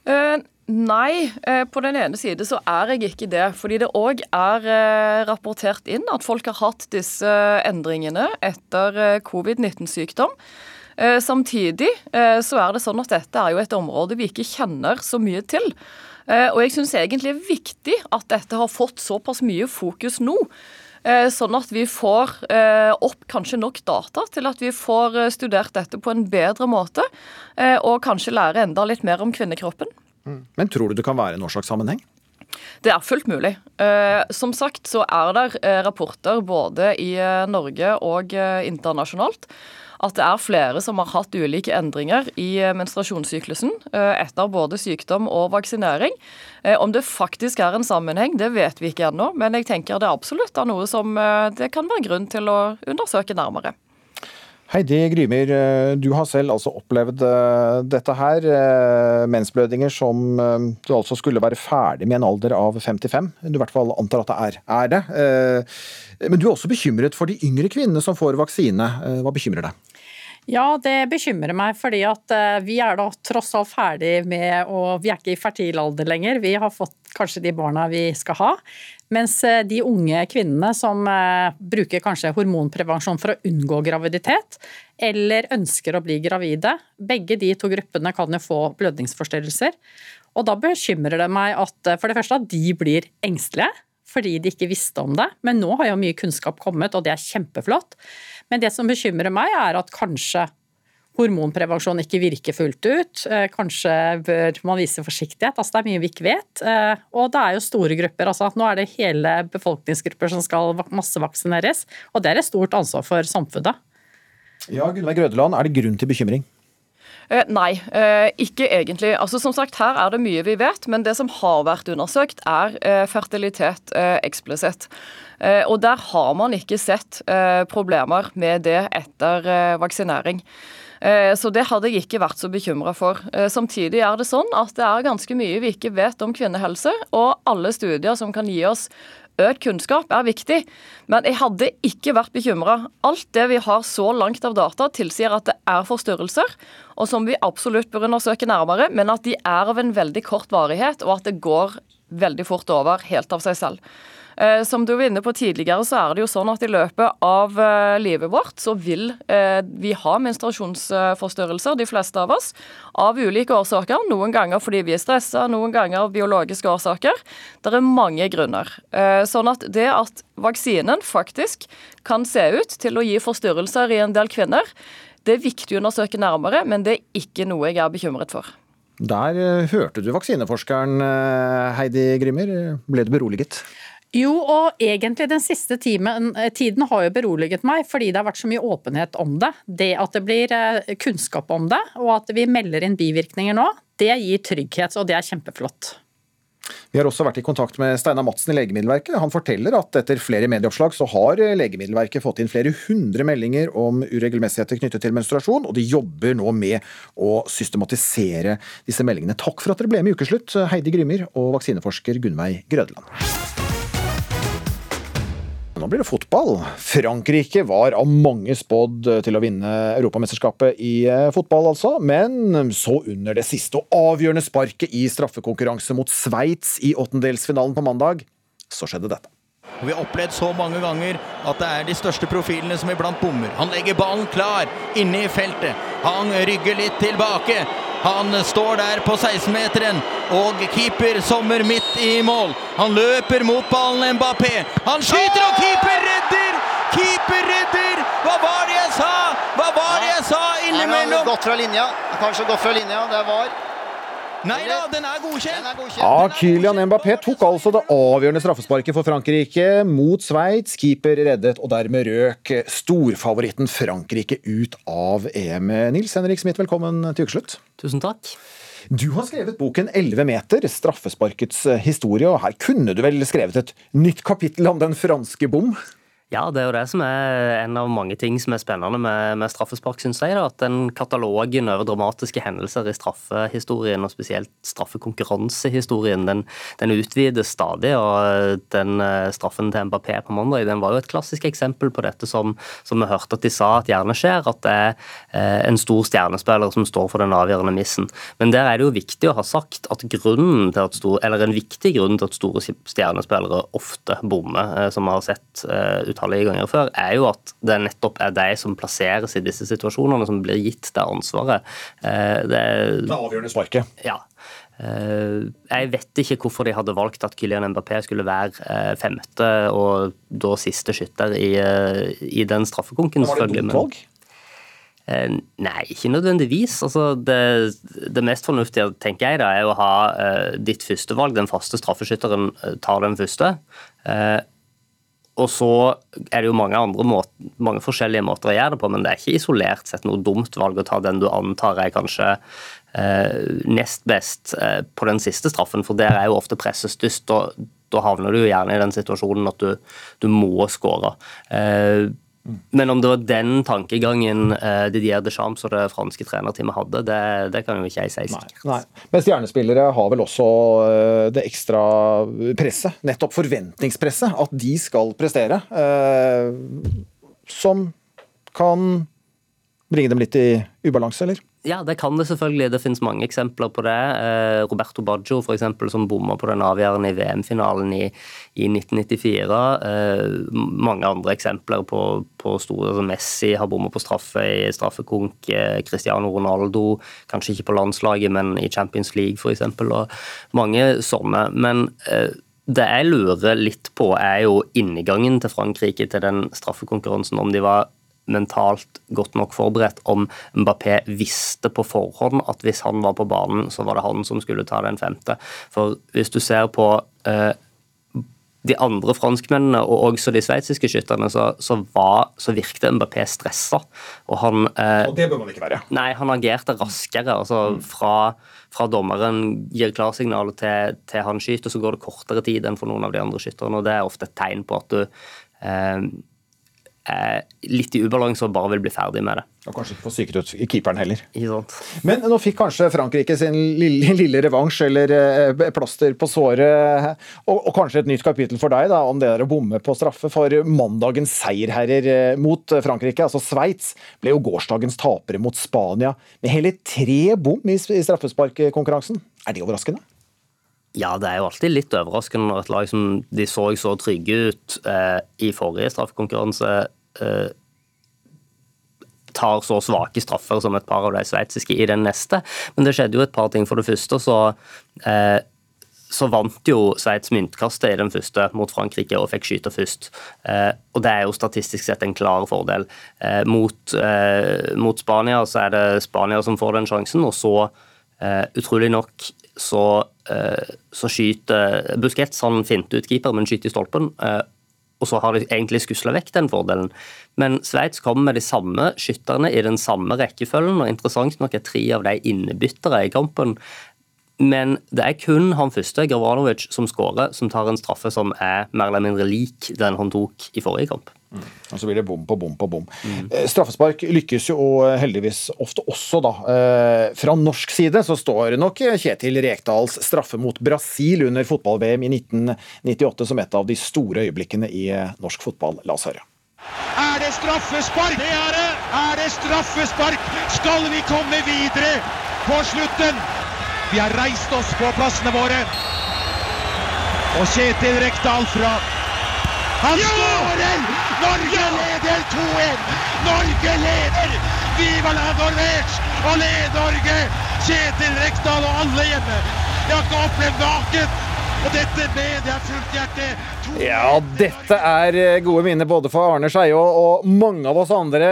Uh, Nei, eh, på den ene side så er jeg ikke det. Fordi det òg er eh, rapportert inn at folk har hatt disse endringene etter eh, covid-19-sykdom. Samtidig så er det sånn at dette er jo et område vi ikke kjenner så mye til. Og jeg syns egentlig det er viktig at dette har fått såpass mye fokus nå. Sånn at vi får opp kanskje nok data til at vi får studert dette på en bedre måte. Og kanskje lære enda litt mer om kvinnekroppen. Mm. Men tror du det kan være en årsakssammenheng? Det er fullt mulig. Eh, som sagt så er det eh, rapporter både i eh, Norge og internasjonalt at det er flere som har hatt ulike endringer i menstruasjonssyklusen etter både sykdom og vaksinering. Om det faktisk er en sammenheng, det vet vi ikke ennå, men jeg tenker det absolutt er noe som det kan være grunn til å undersøke nærmere. Heidi Grymer, eh, du har selv altså opplevd eh, dette her. Eh, mensblødninger som du altså skulle være ferdig med en alder av 55. Du i hvert fall antar at det er, er det. Men du er også bekymret for de yngre kvinnene som får vaksine. Hva bekymrer deg? Ja, det bekymrer meg, fordi at vi er da tross alt ferdig med å Vi er ikke i fertil alder lenger. Vi har fått kanskje de barna vi skal ha. Mens eh, de unge kvinnene som eh, bruker kanskje hormonprevensjon for å unngå graviditet, eller ønsker å bli gravide, begge de to gruppene kan jo få blødningsforstyrrelser. Og da bekymrer det meg at eh, for det første at de blir engstelige fordi de ikke visste om det. Men nå har jo mye kunnskap kommet, og det er kjempeflott. Men det som bekymrer meg, er at kanskje hormonprevensjon ikke virker fullt ut. Eh, kanskje bør man vise forsiktighet. Altså, det er mye vi ikke vet. Eh, og det er jo store grupper. Altså, nå er det hele befolkningsgrupper som skal massevaksineres. Og det er et stort ansvar for samfunnet. Ja, Gunnveig Grødeland, er det grunn til bekymring? Eh, nei, eh, ikke egentlig. Altså Som sagt, Her er det mye vi vet, men det som har vært undersøkt, er fertilitet eh, eksplisitt. og der har man ikke sett problemer med det etter vaksinering. Eh, så det hadde jeg ikke vært så bekymra for. Eh, samtidig er det sånn at det er ganske mye vi ikke vet om kvinnehelse, og alle studier som kan gi oss Økt kunnskap er viktig, men jeg hadde ikke vært bekymra. Alt det vi har så langt av data, tilsier at det er forstyrrelser, og som vi absolutt bør undersøke nærmere, men at de er av en veldig kort varighet, og at det går veldig fort over helt av seg selv. Eh, som du var inne på tidligere, så er det jo sånn at i løpet av eh, livet vårt så vil eh, vi ha menstruasjonsforstyrrelser, de fleste av oss, av ulike årsaker. Noen ganger fordi vi er stressa, noen ganger av biologiske årsaker. Det er mange grunner. Sånn at det at vaksinen faktisk kan se ut til å gi forstyrrelser i en del kvinner, det er viktig å undersøke nærmere, men det er ikke noe jeg er bekymret for. Der hørte du vaksineforskeren Heidi Grimmer. Ble du beroliget? Jo, og egentlig den siste timen, eh, tiden har jo beroliget meg, fordi det har vært så mye åpenhet om det. Det at det blir eh, kunnskap om det, og at vi melder inn bivirkninger nå, det gir trygghet, og det er kjempeflott. Vi har også vært i kontakt med Steinar Madsen i Legemiddelverket. Han forteller at etter flere medieoppslag så har Legemiddelverket fått inn flere hundre meldinger om uregelmessigheter knyttet til menstruasjon, og de jobber nå med å systematisere disse meldingene. Takk for at dere ble med i Ukeslutt, Heidi Grimmer og vaksineforsker Gunnveig Grødeland. Nå blir det fotball. Frankrike var av mange spådd til å vinne Europamesterskapet i eh, fotball, altså. Men så under det siste og avgjørende sparket i straffekonkurranse mot Sveits i åttendelsfinalen på mandag, så skjedde dette. Vi har opplevd så mange ganger at det er de største profilene som iblant bommer. Han legger ballen klar inne i feltet. Han rygger litt tilbake. Han står der på 16-meteren, og keeper sommer midt i mål. Han løper mot ballen Mbappé. Han skyter, og keeper redder! Keeper redder! Hva var det jeg sa? Hva var det jeg sa innimellom? Gått fra linja. Kanskje gått fra linja. Det var Nei da, den er godkjent! Ja, Kylian Mbappé tok altså det avgjørende straffesparket for Frankrike mot Sveits. Keeper reddet, og dermed røk storfavoritten Frankrike ut av EM. Nils Henrik Smith, velkommen til ukeslutt. Tusen takk. Du har skrevet boken 11 meter, straffesparkets historie, og her kunne du vel skrevet et nytt kapittel om den franske bom? Ja, det er jo det som er en av mange ting som er spennende med, med straffespark, syns jeg. Da, at den katalogen over dramatiske hendelser i straffehistorien, og spesielt straffekonkurransehistorien, den, den utvides stadig. Og den eh, straffen til Mbappé på mandag den var jo et klassisk eksempel på dette som, som vi hørte at de sa at gjerne skjer, at det er eh, en stor stjernespiller som står for den avgjørende missen. Men der er det jo viktig å ha sagt at grunnen til at stor, eller en viktig grunn til at store stjernespillere ofte bommer, eh, som vi har sett ut utallige ganger før, er jo at det nettopp er de som plasseres i disse situasjonene, som blir gitt det ansvaret. Eh, det, det avgjørende sparket. Ja. Eh, jeg vet ikke hvorfor de hadde valgt at Kylian Mbappé skulle være eh, femte og da siste skytter i, i den straffekonken. Var det et dumt valg? Nei, ikke nødvendigvis. Altså, det, det, mest fornuftige tenker jeg da, er å ha uh, ditt førstevalg. Den faste straffeskytteren tar den første. Uh, og så er det jo mange andre måter, mange forskjellige måter å gjøre det på, men det er ikke isolert sett noe dumt valg å ta den du antar er kanskje eh, nest best eh, på den siste straffen, for der er jo ofte presset størst. og Da havner du jo gjerne i den situasjonen at du, du må skåre. Eh, men om det var den tankegangen uh, Didier Deschamps og det franske trenerteamet hadde, det, det, kan jo ikke jeg si sikkert. Nei, nei. Men stjernespillere har vel også uh, det ekstra presset, nettopp forventningspresset, at de skal prestere. Uh, som kan bringe dem litt i ubalanse, eller? Ja, det kan det selvfølgelig. Det finnes mange eksempler på det. Eh, Roberto Baggio for eksempel, som bomma på den avgjørende i VM-finalen i, i, 1994. Eh, mange andre eksempler på, på store altså Messi har bomma på straffe i straffekonk. Eh, Cristiano Ronaldo, kanskje ikke på landslaget, men i Champions League f.eks. Og mange sånne. Men det jeg lurer litt på, er jo inngangen til Frankrike til den straffekonkurransen. Om de var mentalt godt nok forberedt om Mbappé visste på forhånd at hvis han var på banen, så var det han som skulle ta den femte. For hvis du ser på eh, de andre franskmennene og også de sveitsiske skytterne, så, så, var, så virket Mbappé stressa. Og han eh, Og det bør man ikke være. Nei, han agerte raskere. altså mm. fra, fra dommeren gir klarsignalet til, til han skyter, så går det kortere tid enn for noen av de andre skytterne. og Det er ofte et tegn på at du eh, er litt i ubalanse og bare vil bli ferdig med det. Og kanskje ikke få psyket ut keeperen heller. Ikke sant? Men nå fikk kanskje Frankrike sin lille, lille revansj, eller eh, plaster på såret, og, og, kanskje et nytt kapittel for deg da, om det der å bomme på straffe. For mandagens seierherrer eh, mot Frankrike, altså Sveits, ble jo gårsdagens tapere mot Spania med hele tre bom i, i straffesparkkonkurransen. Er det overraskende? Ja, det er jo alltid litt overraskende når et lag som de så så trygge ut eh, i forrige straffekonkurranse, eh, tar så svake straffer som et par av de sveitsiske i den neste. Men det skjedde jo et par ting. For det første så, eh, så vant jo Sveits myntkastet i den første mot Frankrike og fikk skyte først. Eh, og det er jo statistisk sett en klar fordel. Eh, mot, eh, mot, Spania så er det Spania som får den sjansen, og så, utrolig nok, så Eh, så skyter Busquets han finter ut keeper, men skyter i stolpen. Eh, og så har de egentlig skusla vekk den fordelen. Men Sveits kommer med de samme skytterne i den samme rekkefølgen, og interessant nok er tre av de innebyttere i kampen. Men det er kun han første, Gravanovic, som skårer, som tar en straffe som er mer eller mindre lik den han tok i forrige kamp. Mm. Og så blir det bom på bom på bom. Mm. Straffespark lykkes jo heldigvis ofte også, da. Eh, fra norsk side så står nok Kjetil Rekdals straffe mot Brasil under fotball-VM i 1998 som et av de store øyeblikkene i eh, norsk fotball. La oss høre. Er det straffespark? Det er det! Er det straffespark? Skal vi komme videre på slutten? Vi har reist oss på plassene våre. Og Kjetil Rekdal fra Han ja! skårer! Norge leder 2-1! Norge leder! Viva la Norvège! Og led Norge! Kjetil Rekdal og alle hjemme. Jeg har ikke opplevd naken og dette med det er fullt hjerte. Ja, dette er eh, gode minner både for Arne Skeie og mange av oss andre.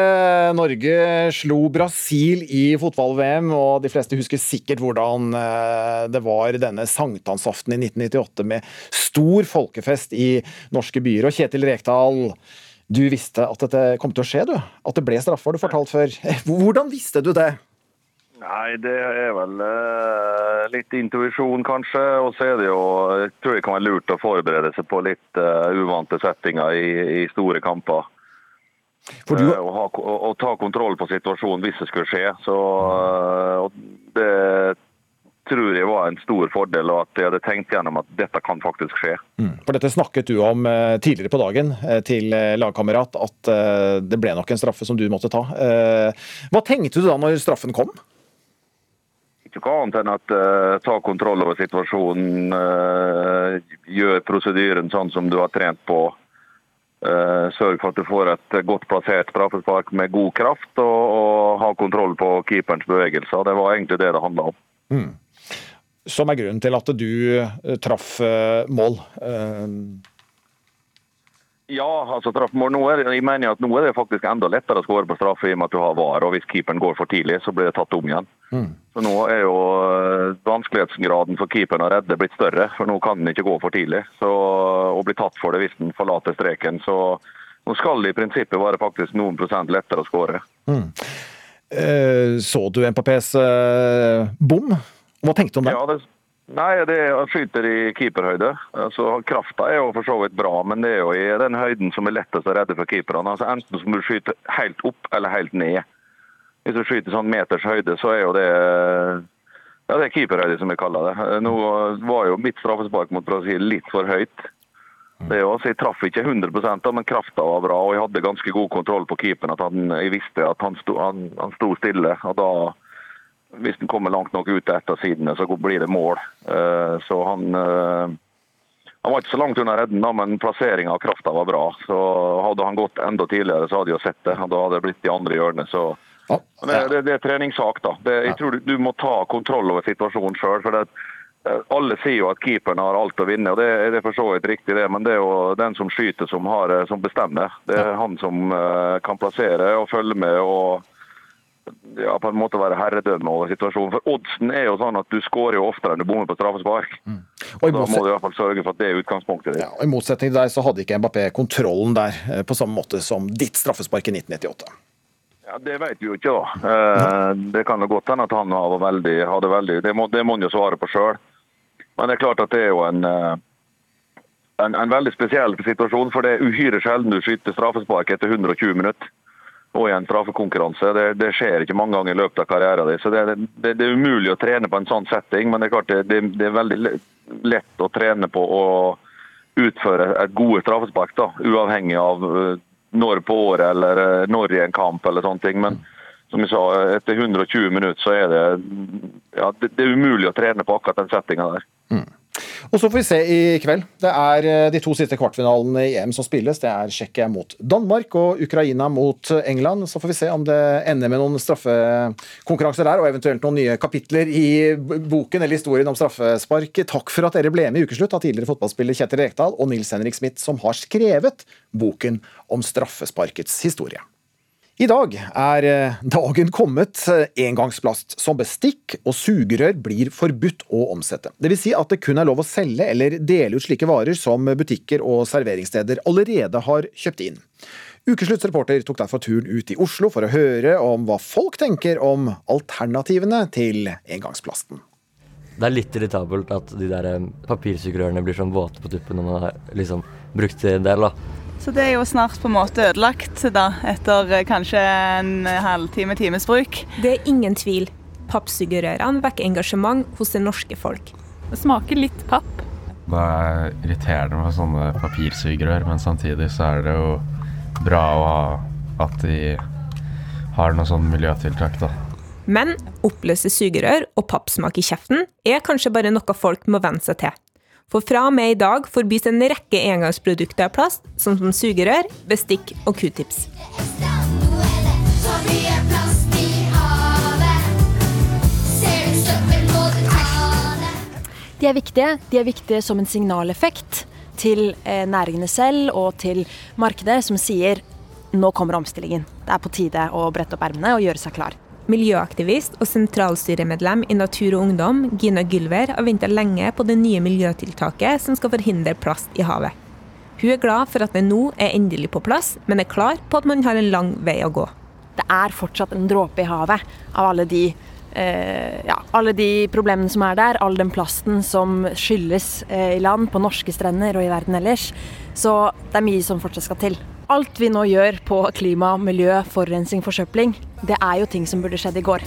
Norge slo Brasil i fotball-VM, og de fleste husker sikkert hvordan eh, det var denne sankthansaften i 1998 med stor folkefest i norske byer. Og Kjetil Rekdal, du visste at dette kom til å skje, du? At det ble straffe, har du fortalt før. Hvordan visste du det? Nei, det er vel uh, litt intuisjon, kanskje. Og så er det jo Jeg tror det kan være lurt å forberede seg på litt uh, uvante settinger i, i store kamper. Du... Uh, og, ha, og, og, ta kontroll på situasjonen hvis det skulle skje. Så det tror jeg var en stor fordel, og at jeg hadde tenkt gjennom at dette kan faktisk skje. Mm. For Dette snakket du om tidligere på dagen til lagkamerat, at det ble nok en straffe som du måtte ta. Hva tenkte du da når straffen kom? Ikke noe annet enn at uh, ta kontroll over situasjonen. Uh, gjør prosedyren sånn som du har trent på. Uh, sørg for at du får et godt plassert straffespark med god kraft, og, og ha kontroll på keeperens bevegelser. Det var egentlig det det handla om. Mm. Som er grunnen til at du traff mål. Ja, altså straffemål. Nå er, jeg mener at nå er det faktisk enda lettere å skåre på straffe i og med at du har VAR. og Hvis keeperen går for tidlig, så blir det tatt om igjen. Mm. Så Nå er jo eh, vanskelighetsgraden for keeperen å redde blitt større. for Nå kan den ikke gå for tidlig så, og bli tatt for det hvis den forlater streken. Så nå skal det i prinsippet være faktisk noen prosent lettere å skåre. Mm. Eh, så du MPPs eh, bom? Hva tenkte du om det? Ja, det Nei, det er, Han skyter i keeperhøyde. Altså, Krafta er jo for så vidt bra, men det er jo i den høyden som er lettest å redde for keeperne. Altså, enten så må du skyte helt opp eller helt ned. Hvis du skyter sånn meters høyde, så er jo det ja, det er keeperhøyde, som vi kaller det. Nå var jo mitt straffespark mot Brasil litt for høyt. Det er jo, altså, Jeg traff ikke 100 men krafta var bra, og jeg hadde ganske god kontroll på keeperen. at han, Jeg visste at han sto, han, han sto stille. og da hvis den kommer langt nok ut etter sidene, så blir det mål. Eh, så han eh, han var ikke så langt unna redden, men plasseringa av krafta var bra. Så Hadde han gått enda tidligere, så hadde jeg sett det. Da hadde det blitt de andre hjørnet. Så det, det, det, er treningssak. da. Det, jeg tror du, du, må ta kontroll over situasjonen sjøl. Eh, alle sier jo at keeperen har alt å vinne, og det, det er for så vidt riktig, det. Men det er jo den som skyter, som, har, som bestemmer. Det er han som kan plassere og følge med. og ja, på en måte være herredømme over situasjonen. For Oddsen er jo sånn at du skårer jo oftere enn du bommer på straffespark. Mm. Da må du i hvert fall sørge for at det er utgangspunktet ditt. Ja, og I motsetning til deg så hadde ikke Mbappé kontrollen der eh, på samme måte som ditt straffespark i 1998. Ja, Det vet vi jo ikke, da. Eh, det kan jo godt hende at han hadde veldig, hadde veldig Det må, han jo svare på sjøl. Men det er klart at det er jo en eh, en, en veldig spesiell situasjon, for det er uhyre sjelden du skyter straffespark etter 120 minutter. Og i en straffekonkurranse. Det, det skjer ikke mange ganger i løpet av karrieren din. Så det, det, det, er umulig å trene på en sånn setting, men det er klart det, er veldig lett å trene på å utføre et gode straffespark, da, uavhengig av eh, når på året eller eh, når i en kamp eller sånne ting. Men som jeg sa, etter 120 minutter så er det, ja, det er umulig å trene på akkurat den settinga der. Mm. Og så får vi se i kveld. Det er eh, de to siste kvartfinalene i EM som spilles. Det er Tsjekkia mot Danmark og Ukraina mot England. Så får vi se om det ender med noen straffekonkurranser der, og eventuelt noen nye kapitler i boken eller historien om straffespark. Takk for at dere ble med i Ukeslutt av tidligere fotballspiller Kjetil Rekdal og Nils Henrik Smith, som har skrevet boken om straffesparkets historie. I dag er eh, dagen kommet. Engangsplast som bestikk og sugerør blir forbudt å omsette. Dvs. Si at det kun er lov å selge eller dele ut slike varer som butikker og serveringssteder allerede har kjøpt inn. Ukeslutts reporter tok derfor turen ut i Oslo for å høre om hva folk tenker om alternativene til engangsplasten. Det er litt irritabelt at de der eh, papirsugerørene blir sånn våte på tuppen når man har liksom brukt en del. da. Så det er jo snart på en måte ødelagt, da, etter eh, kanskje en halvtime, times bruk. Det er ingen tvil. Pappsugerørene vekker engasjement hos det norske folk. Det smaker litt papp. Det er irriterende med sånne papirsugerør, men samtidig så er det jo bra å ha at de har noen sånne miljøtiltak, da. Men oppløse sugerør og pappsmak i kjeften er kanskje bare noe folk må venne seg til. For fra og med i dag forbys en rekke engangsprodukter av plast, som som sugerør, bestikk og q-tips. De er viktige. De er viktige som en signaleffekt til eh, næringene selv og til markedet, som sier nå kommer omstillingen. Det er på tide å brette opp ermene og gjøre seg klar. Miljøaktivist og sentralstyremedlem i Natur og Ungdom, Gina Gylver, har venta lenge på det nye miljøtiltaket som skal forhindre plast i havet. Hun er glad for at det nå er endelig på plass, men er klar på at man har en lang vei å gå. Det er fortsatt en dråpe i havet av alle de, eh, ja, alle de problemene som er der. All den plasten som skylles eh, i land på norske strender og i verden ellers. Så det er mye som fortsatt skal til alt vi nå gjør på klima, miljø, forurensning, forsøpling, det er jo ting som burde skjedd i går.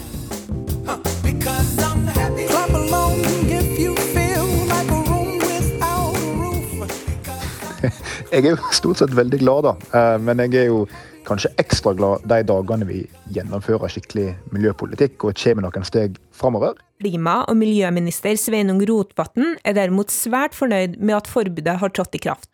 Jeg er jo stort sett veldig glad, da. Eh, men jeg er jo kanskje ekstra glad de dagene vi gjennomfører skikkelig miljøpolitikk og kommer noen steg framover. Klima- og miljøminister Sveinung Rotevatn er derimot svært fornøyd med at forbudet har trådt i kraft.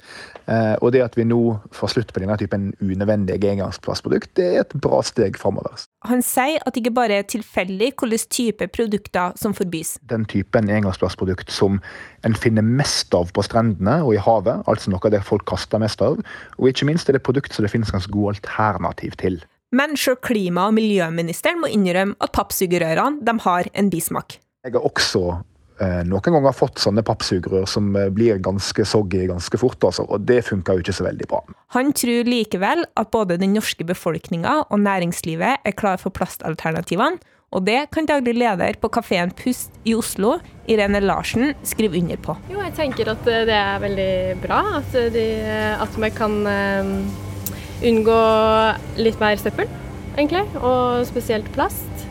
Eh, og det at vi nå får slutt på denne typen unødvendige engangsplastprodukt, det er et bra steg framover. Han sier at det ikke bare er tilfeldig hvilken type produkter som forbys. Den typen engangsplastprodukt som en finner mest av på strendene og i havet, altså noe av det folk kaster mest av, og ikke minst er det produkt som det finnes ganske gode alternativ til. Men sjøl klima- og miljøministeren må innrømme at pappsugerørene har en bismak. Jeg har også eh, noen ganger fått sånne pappsugerør som eh, blir ganske soggy ganske fort, altså, og det funker jo ikke så veldig bra. Han tror likevel at både den norske befolkninga og næringslivet er klar for plastalternativene, og det kan daglig leder på kafeen Pust i Oslo, Irene Larsen, skrive under på. Jo, jeg tenker at det er veldig bra at, de, at vi kan unngå litt mer søppel, egentlig. Og spesielt plast.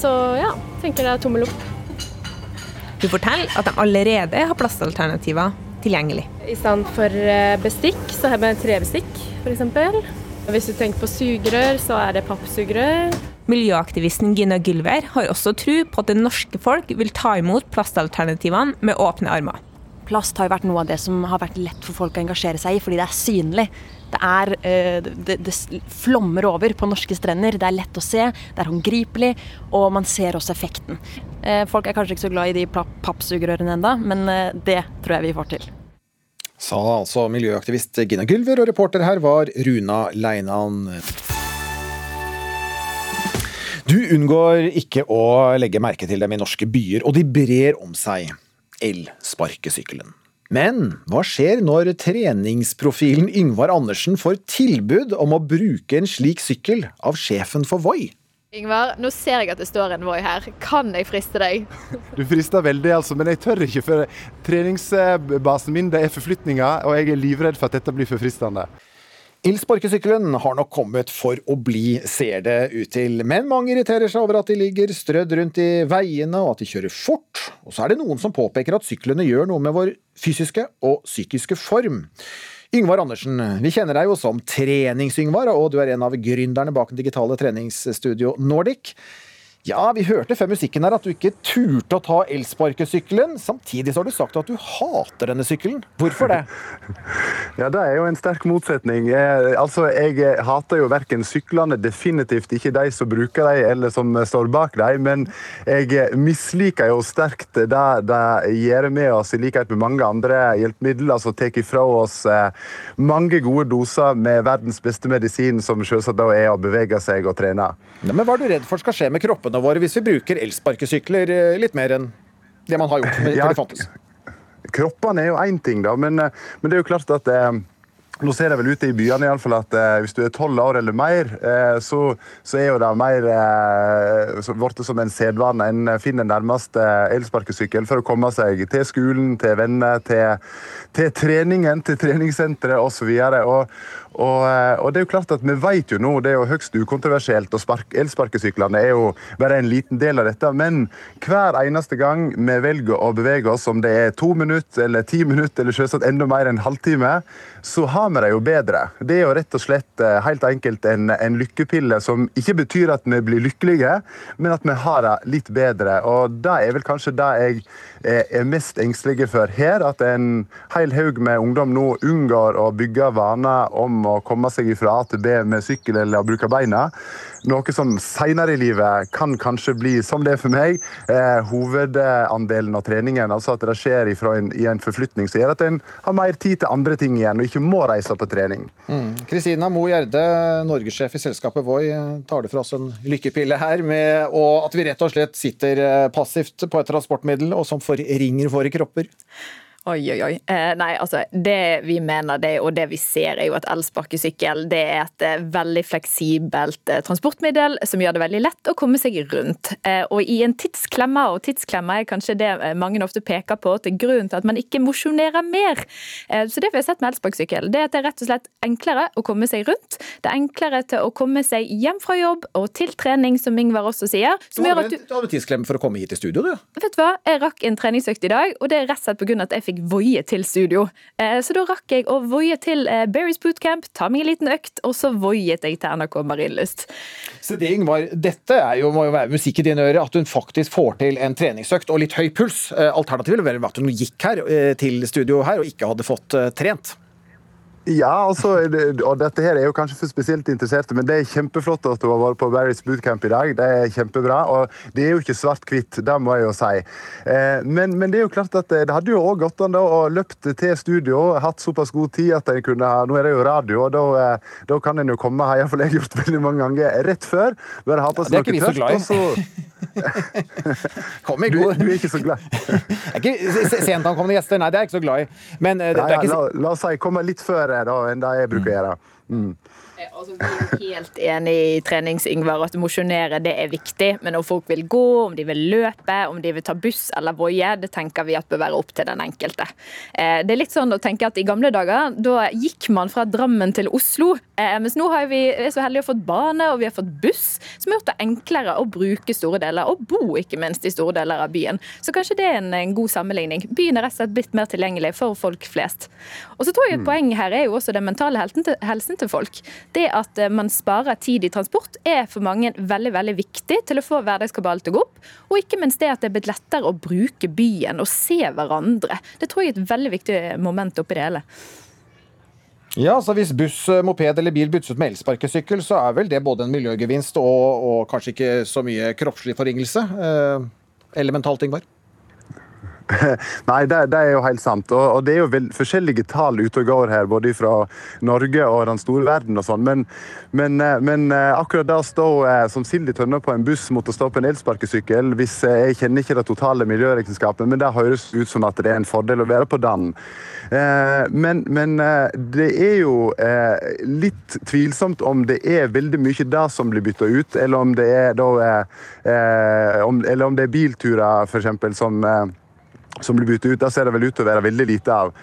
Så ja, tenker det er tommel opp. Hun forteller at de allerede har plastalternativer tilgjengelig. I stedet for eh, bestikk, så har vi trebestikk, f.eks. Hvis du tenker på sugerør, så er det pappsugerør. Miljøaktivisten Gina Gylver har også tro på at det norske folk vil ta imot plastalternativene med åpne armer. Plast har jo vært noe av det som har vært lett for folk å engasjere seg i, fordi det er synlig. Det, er, eh, det, det, flommer over på norske strender. Det er lett å se, det er håndgripelig, og man ser også effekten. Eh, folk er kanskje ikke så glad i de pappsugerørene enda, men eh, det tror jeg vi får til. Sa altså miljøaktivist Gina Gylver, og reporter her var Runa Leinan. Du unngår ikke å legge merke til dem i norske byer, og de brer om seg. Elsparkesykkelen. Men hva skjer når treningsprofilen Yngvar Andersen får tilbud om å bruke en slik sykkel av sjefen for Voi? Yngvar, nå ser jeg at det står en Voi her. Kan jeg friste deg? Du frister veldig, altså, men jeg tør ikke. For treningsbasen min det er forflytninger, og jeg er livredd for at dette blir for fristende. Ilsparkesykkelen har nok kommet for å bli, ser det ut til. Men mange irriterer seg over at de ligger strødd rundt i veiene, og at de kjører fort. Og så er det noen som påpeker at syklene gjør noe med vår fysiske og psykiske form. Yngvar Andersen, vi kjenner deg jo som Trenings-Yngvar, og du er en av gründerne bak den digitale treningsstudio Nordic. Ja, vi hørte før musikken her at du ikke turte å ta elsparkesykkelen. Samtidig så har du sagt at du hater denne sykkelen. Hvorfor det? Ja, Det er jo en sterk motsetning. Eh, altså, Jeg eh, hater jo verken syklene, definitivt ikke de som bruker dem eller som står bak dem, men jeg eh, misliker jo sterkt det det gjør med oss, i likhet med mange andre hjelpemidler. altså Tar ifra oss eh, mange gode doser med verdens beste medisin, som selvsagt da er å bevege seg og trene. Ja, men Hva er du redd for skal skje med kroppene våre hvis vi bruker elsparkesykler eh, litt mer enn det man har gjort Ja. Kroppene er jo én ting, da, men, eh, men det er jo klart at eh, nå ser det vel ute i byene i alle fall at eh, hvis du er tolv år eller mer, eh, så, så er jo det mer eh, blitt som en sedvane. En finner nærmeste elsparkesykkel for å komme seg til skolen, til venner, til, til treningen, til treningssenteret osv. Og, og, eh, og det er jo klart at Vi vet jo nå, det er jo høyst ukontroversielt, og spark, elsparkesyklene er jo bare en liten del av dette. Men hver eneste gang vi velger å bevege oss, om det er to minutter eller ti minutter, eller selvsagt enda mer enn en halvtime, så har vi det jo bedre. Det er jo rett og slett eh, helt enkelt en, en lykkepille som ikke betyr at vi blir lykkelige, men at vi har det litt bedre. Og det er vel kanskje det jeg eh, er mest engstelig for her, at en hel haug med ungdom nå unngår å bygge vaner om å komme seg fra A til B med sykkel eller å bruke beina. Noe som senere i livet kan kanskje bli, som det er for meg, eh, hovedandelen av treningen. Altså at det skjer en, i en forflytning som gjør at en har mer tid til andre ting igjen, og ikke må reise på trening. Mm. Kristina Mo Gjerde, norgessjef i selskapet Voi, tar det for oss en lykkepille her med at vi rett og slett sitter eh, passivt på et transportmiddel og som forringer våre kropper. Oi, oi, oi. Eh, nei, altså, det vi mener det, og det vi ser, er jo at elsparkesykkel det er et eh, veldig fleksibelt eh, transportmiddel som gjør det veldig lett å komme seg rundt. Og i en tidsklemme, og tidsklemme er kanskje det mange ofte peker på til grunn til at man ikke mosjonerer mer. Så det vi har sett med elsparkesykkel, det er at det er rett og slett enklere å komme seg rundt. Det er enklere til å komme seg hjem fra jobb og til trening, som Ingvar også sier. Som du hadde, du du hadde tidsklemme for å komme hit til studio, du. Vet du hva, jeg rakk en treningsøkt i dag, og det er rett og slett pga. at jeg fikk voie til studio. Eh, Så da rakk jeg å voie til eh, Berries Bootcamp, ta meg en liten økt, og så voiet jeg til NRK Marienlyst. Så det, Ingvar, dette jo, må jo være musikk i dine ører, at hun faktisk får til en treningsøkt og litt høy puls. Eh, Alternativet ville vært at hun gikk her til studio her og ikke hadde fått trent. Ja, altså, og dette her er jo kanskje for spesielt interesserte, men det er kjempeflott at du har vært på Barry's bootcamp i dag. Det er kjempebra. Og det er jo ikke svart-hvitt, det må jeg jo si. Eh, Men, men det er jo klart at det det hadde jo òg gått an da å løpt til studio, hatt såpass god tid at en kunne ha Nå er det jo radio, og da, eh, da kan en jo komme her, iallfall jeg har gjort veldig mange ganger, rett før. Bare ha på Ja, det seg vi noe tørt, og så Kom i du, god. du er ikke så glad? Ikke se- se- Sent ankommende gjester, nei, det er jeg ikke så glad i. Men eh, det, Nei, det er ikke la, la oss si komme litt før eh, da, enn det jeg bruker å gjøre. Mm. Altså, vi er helt enig i trenings-Ingvar at mosjonere det er viktig. Men om folk vil gå, om de vil løpe, om de vil ta buss eller voie, det tenker vi at bør være opp til den enkelte. Eh, Det er litt sånn å tenke at I gamle dager da gikk man fra Drammen til Oslo. Eh, Mens nå har vi er så heldige å fått bane og vi har fått buss, som har gjort det enklere å bruke store deler, og bo ikke minst i store deler av byen. Så kanskje det er en, en god sammenligning. Byen er rett og slett blitt mer tilgjengelig for folk flest. Og så tror jeg et poeng her er jo også den mentale helsen til folk. Det at eh, man sparer tid i transport er for mange veldig veldig viktig til å få hverdagskabalen til å gå opp. Og ikke minst det at det er blitt lettere å bruke byen og se hverandre. Det tror jeg er et veldig viktig moment oppi det hele. Ja, så Hvis buss, eh, moped eller bil byttes ut med elsparkesykkel, så er vel det både en miljøgevinst og, og kanskje ikke så mye kroppslig forringelse? Eh, eller mentalt, Ingvar? Nei, det, det, er jo helt sant. Og, og det er jo vel, forskjellige tall ute og går her, både fra Norge og den store verden og sånn. Men, men, eh, men, eh, akkurat det å stå eh, som sild i tønne på en buss mot å stå på en elsparkesykkel hvis Jeg kjenner ikke det totale miljøregnskapet, men det høres ut som at det er en fordel å være på den. Men, men det er jo litt tvilsomt om det er veldig mye det som blir bytta ut, eller om det er, da, eller om det er bilturer eksempel, som som blir byttet ut. Der ser det vel ut til å være veldig lite av.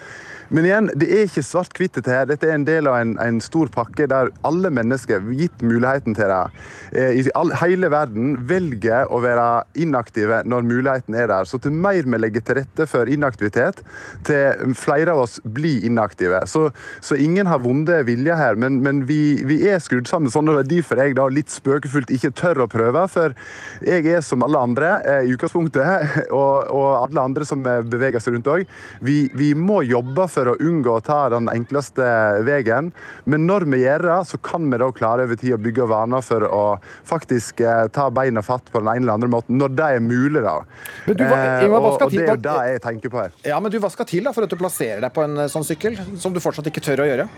Men igjen, det er ikke svart-hvitt dette her. Dette er en del av en, en, stor pakke der alle mennesker, gitt muligheten til det, eh, i all, hele verden velger å være inaktive når muligheten er der. Så til mer vi legger til rette for inaktivitet, til flere av oss blir inaktive. Så, så ingen har vonde vilje her, men, men vi, vi, er skrudd sammen sånn, og det er jeg da litt spøkefullt ikke tør å prøve. For jeg er som alle andre eh, i utgangspunktet, og, og alle andre som beveger seg rundt òg, vi, vi må jobbe for for å unngå å ta den enkleste veien. Men når vi gjør det, så kan vi da klare over tid å bygge vaner for å faktisk eh, ta beina fatt på den ene eller andre måten, når det er mulig. da. Du, hva, eh, Ingvar, og, og, det er jo det jeg tenker på her. Ja, men du, Hva skal til da for at du plasserer deg på en eh, sånn sykkel, som du fortsatt ikke tør å gjøre?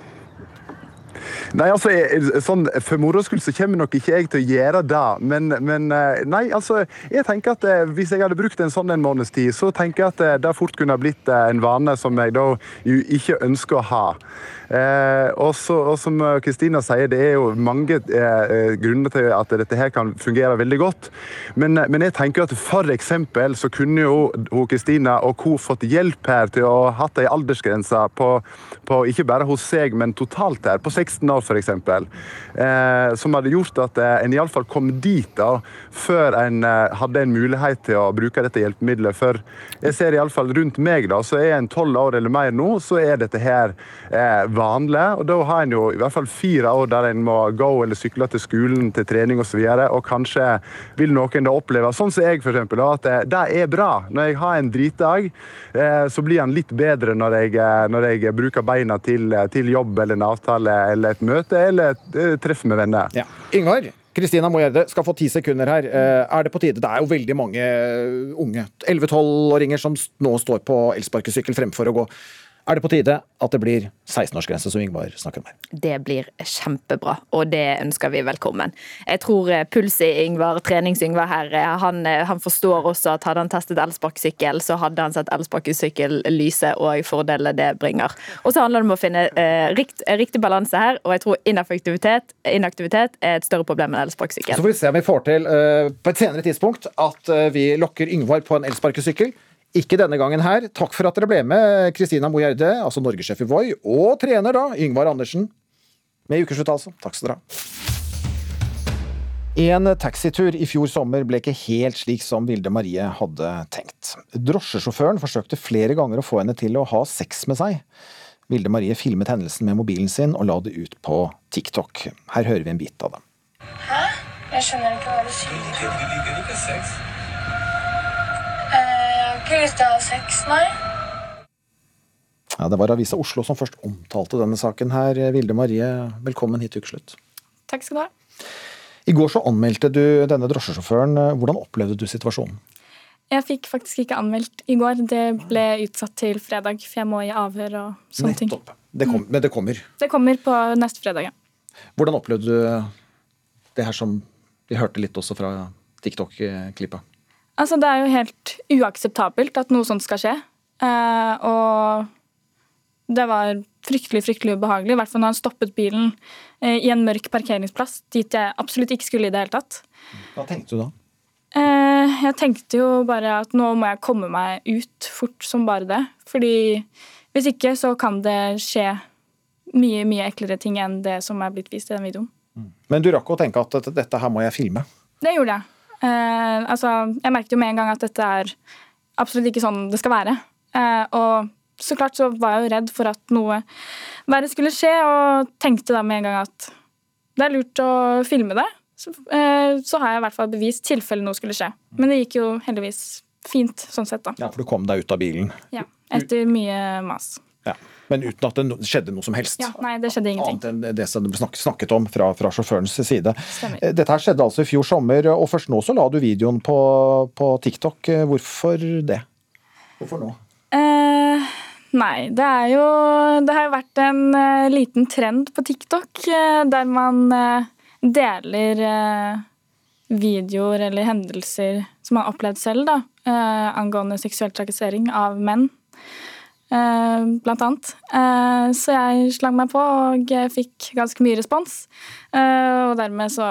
Nei, altså, jeg, sånn, For moro skyld så kommer nok ikke jeg til å gjøre det. Men, men eh, nei, altså, jeg tenker at eh, hvis jeg hadde brukt en sånn en måneds tid, så tenker jeg at eh, det fort kunne blitt en vane som jeg da ikke ønsker å ha. Eh, og, som Kristina sier, det er jo mange eh, grunner til at dette her kan fungere veldig godt. Men, men jeg tenker at for eksempel så kunne jo Kristina og co. fått hjelp her til å ha hatt ei aldersgrense på, på, ikke bare hos seg, men totalt her, på 16 år f.eks. Eh, som hadde gjort at eh, en iallfall kom dit da, før en eh, hadde en mulighet til å bruke dette hjelpemiddelet. For jeg ser iallfall rundt meg, da, så er en tolv år eller mer nå, så er dette her eh, vanlig. Og da har en jo i hvert fall fire år der en må gå eller sykle til skolen, til trening osv. Og, så og kanskje vil noen da oppleve, sånn som jeg f.eks., at det, det, er bra. Når jeg har en dritdag, eh, så blir han litt bedre når jeg, eh, når jeg bruker beina til, til, jobb eller en avtale eller et møte eller et eh, treff med venner. Ja. Ingar, Kristina Mogjerde skal få ti sekunder her. Er det på tide? Det er jo veldig mange unge 11-12-åringer som nå står på elsparkesykkel fremfor å gå er det på tide at det blir 16-årsgrense, som Ingvar snakker om her. Det blir kjempebra, og det ønsker vi velkommen. Jeg tror eh, puls i Ingvar, trenings-Ingvar her, eh, han, eh, han, forstår også at hadde han testet elsparkesykkel, så hadde han sett elsparkesykkellyset og fordelene det bringer. Og så handler det om å finne eh, rikt, riktig balanse her, og jeg tror inaktivitet, inaktivitet er et større problem enn elsparkesykkel. Så får vi se om vi får til eh, på et senere tidspunkt at vi lokker Yngvar på en elsparkesykkel. Ikke denne gangen her. Takk for at dere ble med, Kristina Mogjerde, altså norgessjef i Voi, og trener, da, Yngvar Andersen. Med ukeslutt, altså. Takk skal dere ha. En taxitur i fjor sommer ble ikke helt slik som Vilde Marie hadde tenkt. Drosjesjåføren forsøkte flere ganger å få henne til å ha sex med seg. Vilde Marie filmet hendelsen med mobilen sin og la det ut på TikTok. Her hører vi en bit av det. Hæ? Jeg skjønner ikke hva du sier. Ikke lyst til å ha sex, nei. Ja, Det var Avisa Oslo som først omtalte denne saken her. Vilde Marie, velkommen hit til Ukeslutt. Takk skal du ha. I går så anmeldte du denne drosjesjåføren. Hvordan opplevde du situasjonen? Jeg fikk faktisk ikke anmeldt i går. Det ble utsatt til fredag, for jeg må i avhør og sånne Nettopp. ting. Det kom, men det kommer? Det kommer på neste fredag, ja. Hvordan opplevde du det her som vi hørte litt også fra TikTok-klippa? Altså, det er jo helt uakseptabelt at noe sånt skal skje. Eh, og det var fryktelig fryktelig ubehagelig, i hvert fall når han stoppet bilen eh, i en mørk parkeringsplass dit jeg absolutt ikke skulle i det hele tatt. Hva tenkte du da? Eh, jeg tenkte jo bare at nå må jeg komme meg ut fort som bare det. Fordi hvis ikke så kan det skje mye mye eklere ting enn det som er blitt vist i den videoen. Men du rakk å tenke at dette her må jeg filme? Det gjorde jeg. Eh, altså, jeg merket jo med en gang at dette er absolutt ikke sånn det skal være. Eh, og så klart så var jeg jo redd for at noe verre skulle skje, og tenkte da med en gang at det er lurt å filme det. Så, eh, så har jeg i hvert fall bevist tilfelle noe skulle skje. Men det gikk jo heldigvis fint sånn sett, da. Ja, For du kom deg ut av bilen? Ja. Etter mye mas. Ja. Men uten at det skjedde noe som helst? Ja, nei, det skjedde ingenting. Annet enn det som det ble snakket om fra, fra sjåførens side. Stemmer. Eh, dette her skjedde altså i fjor sommer, og først nå så la du videoen på, på TikTok. Eh, hvorfor det? Hvorfor nå? Eh, nei, det er jo Det har jo vært en uh, liten trend på TikTok uh, der man uh, deler videoer eller hendelser som man har opplevd selv, da, angående seksuell trakassering av menn. Eh, blant annet. Eh, så jeg slang meg på og fikk ganske mye respons. Eh, og dermed så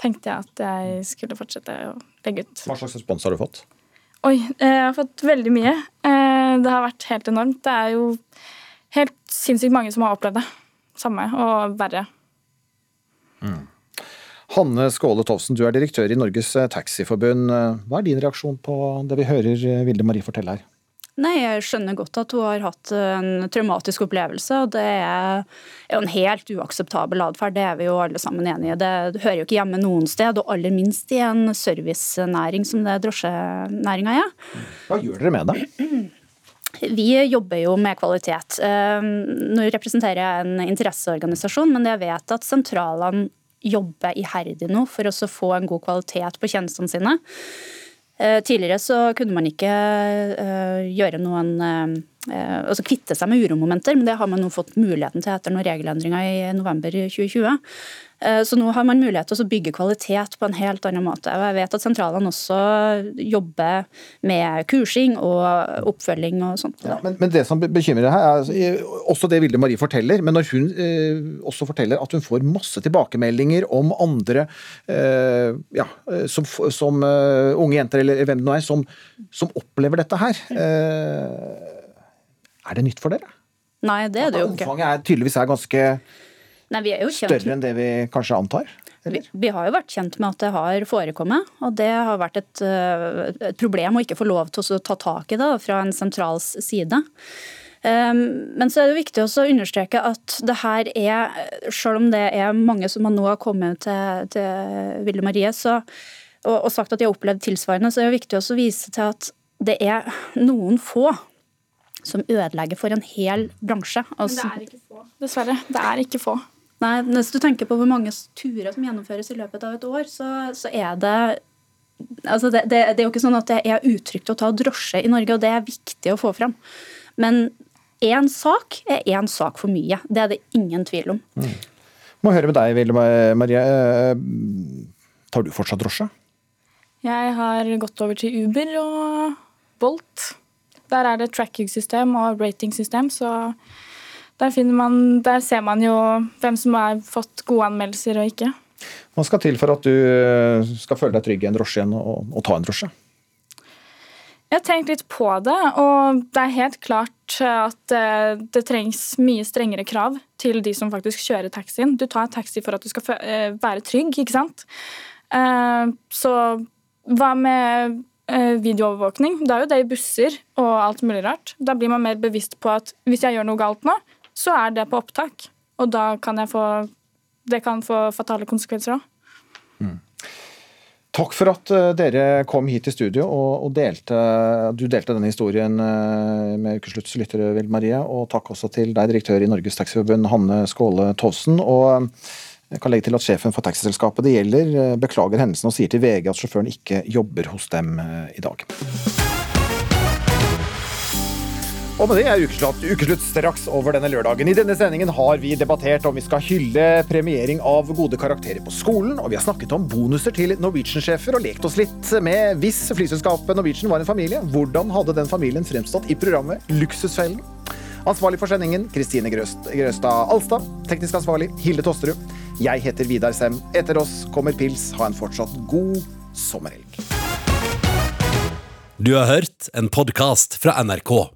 tenkte jeg at jeg skulle fortsette å legge ut. Hva slags respons har du fått? Oi, jeg har fått veldig mye. Det har vært helt enormt. Det er jo helt sinnssykt mange som har opplevd det. Samme, og verre. Hanne Skåle Tovsen, du er direktør i Norges Taxiforbund. Hva er din reaksjon på det vi hører Vilde Marie fortelle her? Nei, Jeg skjønner godt at hun har hatt en traumatisk opplevelse. og Det er jo en helt uakseptabel atferd, det er vi jo alle sammen enige i. Det hører jo ikke hjemme noen sted, og aller minst i en servicenæring som det drosjenæringa er. Hva gjør dere med det? Vi jobber jo med kvalitet. Eh, Nå representerer jeg en interesseorganisasjon, men jeg vet at sentralene jobber iherdig nå for å få en god kvalitet på tjenestene sine. Eh, Tidligere så kunne man ikke eh, gjøre noen eh, altså kvitte seg med uromomenter, men det har man nå fått muligheten til etter noen regelendringer i november 2020. Eh, Så nå har man mulighet til å bygge kvalitet på en helt annen måte. Og jeg vet at sentralene også jobber med kursing og oppfølging og sånt. Ja. Men, men det som bekymrer bekymrer her, er altså, også det Vilde Marie forteller. Men når hun eh, også forteller at hun får masse tilbakemeldinger om andre eh, ja, som, som uh, unge jenter eller hvem det nå er, som, som opplever dette her. Eh, er det nytt for dere? Nei, det er det jo ikke. Omfanget er tydeligvis er ganske Nei, vi er jo kjent større enn det vi kanskje antar? Vi, vi har jo vært kjent med at det har forekommet, og det har vært et, øh, et problem å ikke få lov til å ta tak i det fra en sentrals side. Um, Men så er det viktig også å understreke at det her er, selv om det er mange som nå har kommet til, til Ville Marie så, og, og sagt at de har opplevd tilsvarende, så er det viktig også å vise til at det er noen få som ødelegger for en hel bransje. Altså- Men det er ikke få. Dessverre. Det er ikke få. Nei, Hvis du tenker på hvor mange turer som gjennomføres i løpet av et år, så, så er det altså det, det, det er jo ikke sånn at det er utrygt å ta drosje i Norge, og det er viktig å få fram. Men én sak er én sak for mye. Det er det ingen tvil om. Må høre med deg, Vilde Marie. Eh, Tar du fortsatt drosje? Jeg har gått over til Uber og Bolt. Der er det tracking-system og rating-system, så der, man, der ser man jo hvem som har fått gode anmeldelser og ikke. Hva skal til for at du eh, skal føle deg trygg i en drosje igjen og, og ta en drosje? Jeg har tenkt litt på det, og det er helt klart at eh, det trengs mye strengere krav til de som faktisk kjører taxien. Du tar taxi for at du skal eh, være trygg, ikke sant? Så hva med videoovervåkning? Det er jo det i busser og alt mulig rart. Da blir man mer bevisst på at hvis jeg gjør noe galt nå, så er det på opptak. Og da kan jeg få Det kan få fatale konsekvenser òg. Takk for at eh, dere kom hit til studio og, delte, du delte denne historien eh, med Ukeslutts lyttere, Vild Marie. Og takk også til deg, direktør i Norges Taxiforbund, Hanne Skåle Tovsen. Og eh, jeg kan legge til at sjefen for taxiselskapet det gjelder, beklager hendelsen og sier til VG at sjåføren ikke jobber hos dem i dag. Og med det er ukeslutt, ukeslutt straks over denne lørdagen. I denne sendingen har vi debattert om vi skal hylle premiering av gode karakterer på skolen, og vi har snakket om bonuser til Norwegian-sjefer og lekt oss litt med hvis flyselskapet Norwegian var en familie. Hvordan hadde den familien fremstått i programmet Luksusfellen? Ansvarlig for sendingen Kristine Grøst, Grøstad Alstad. Teknisk ansvarlig Hilde Tosterud. Jeg heter Vidar Sem. Etter oss kommer pils. Ha en fortsatt god sommerhelg. Du har hørt en podkast fra NRK.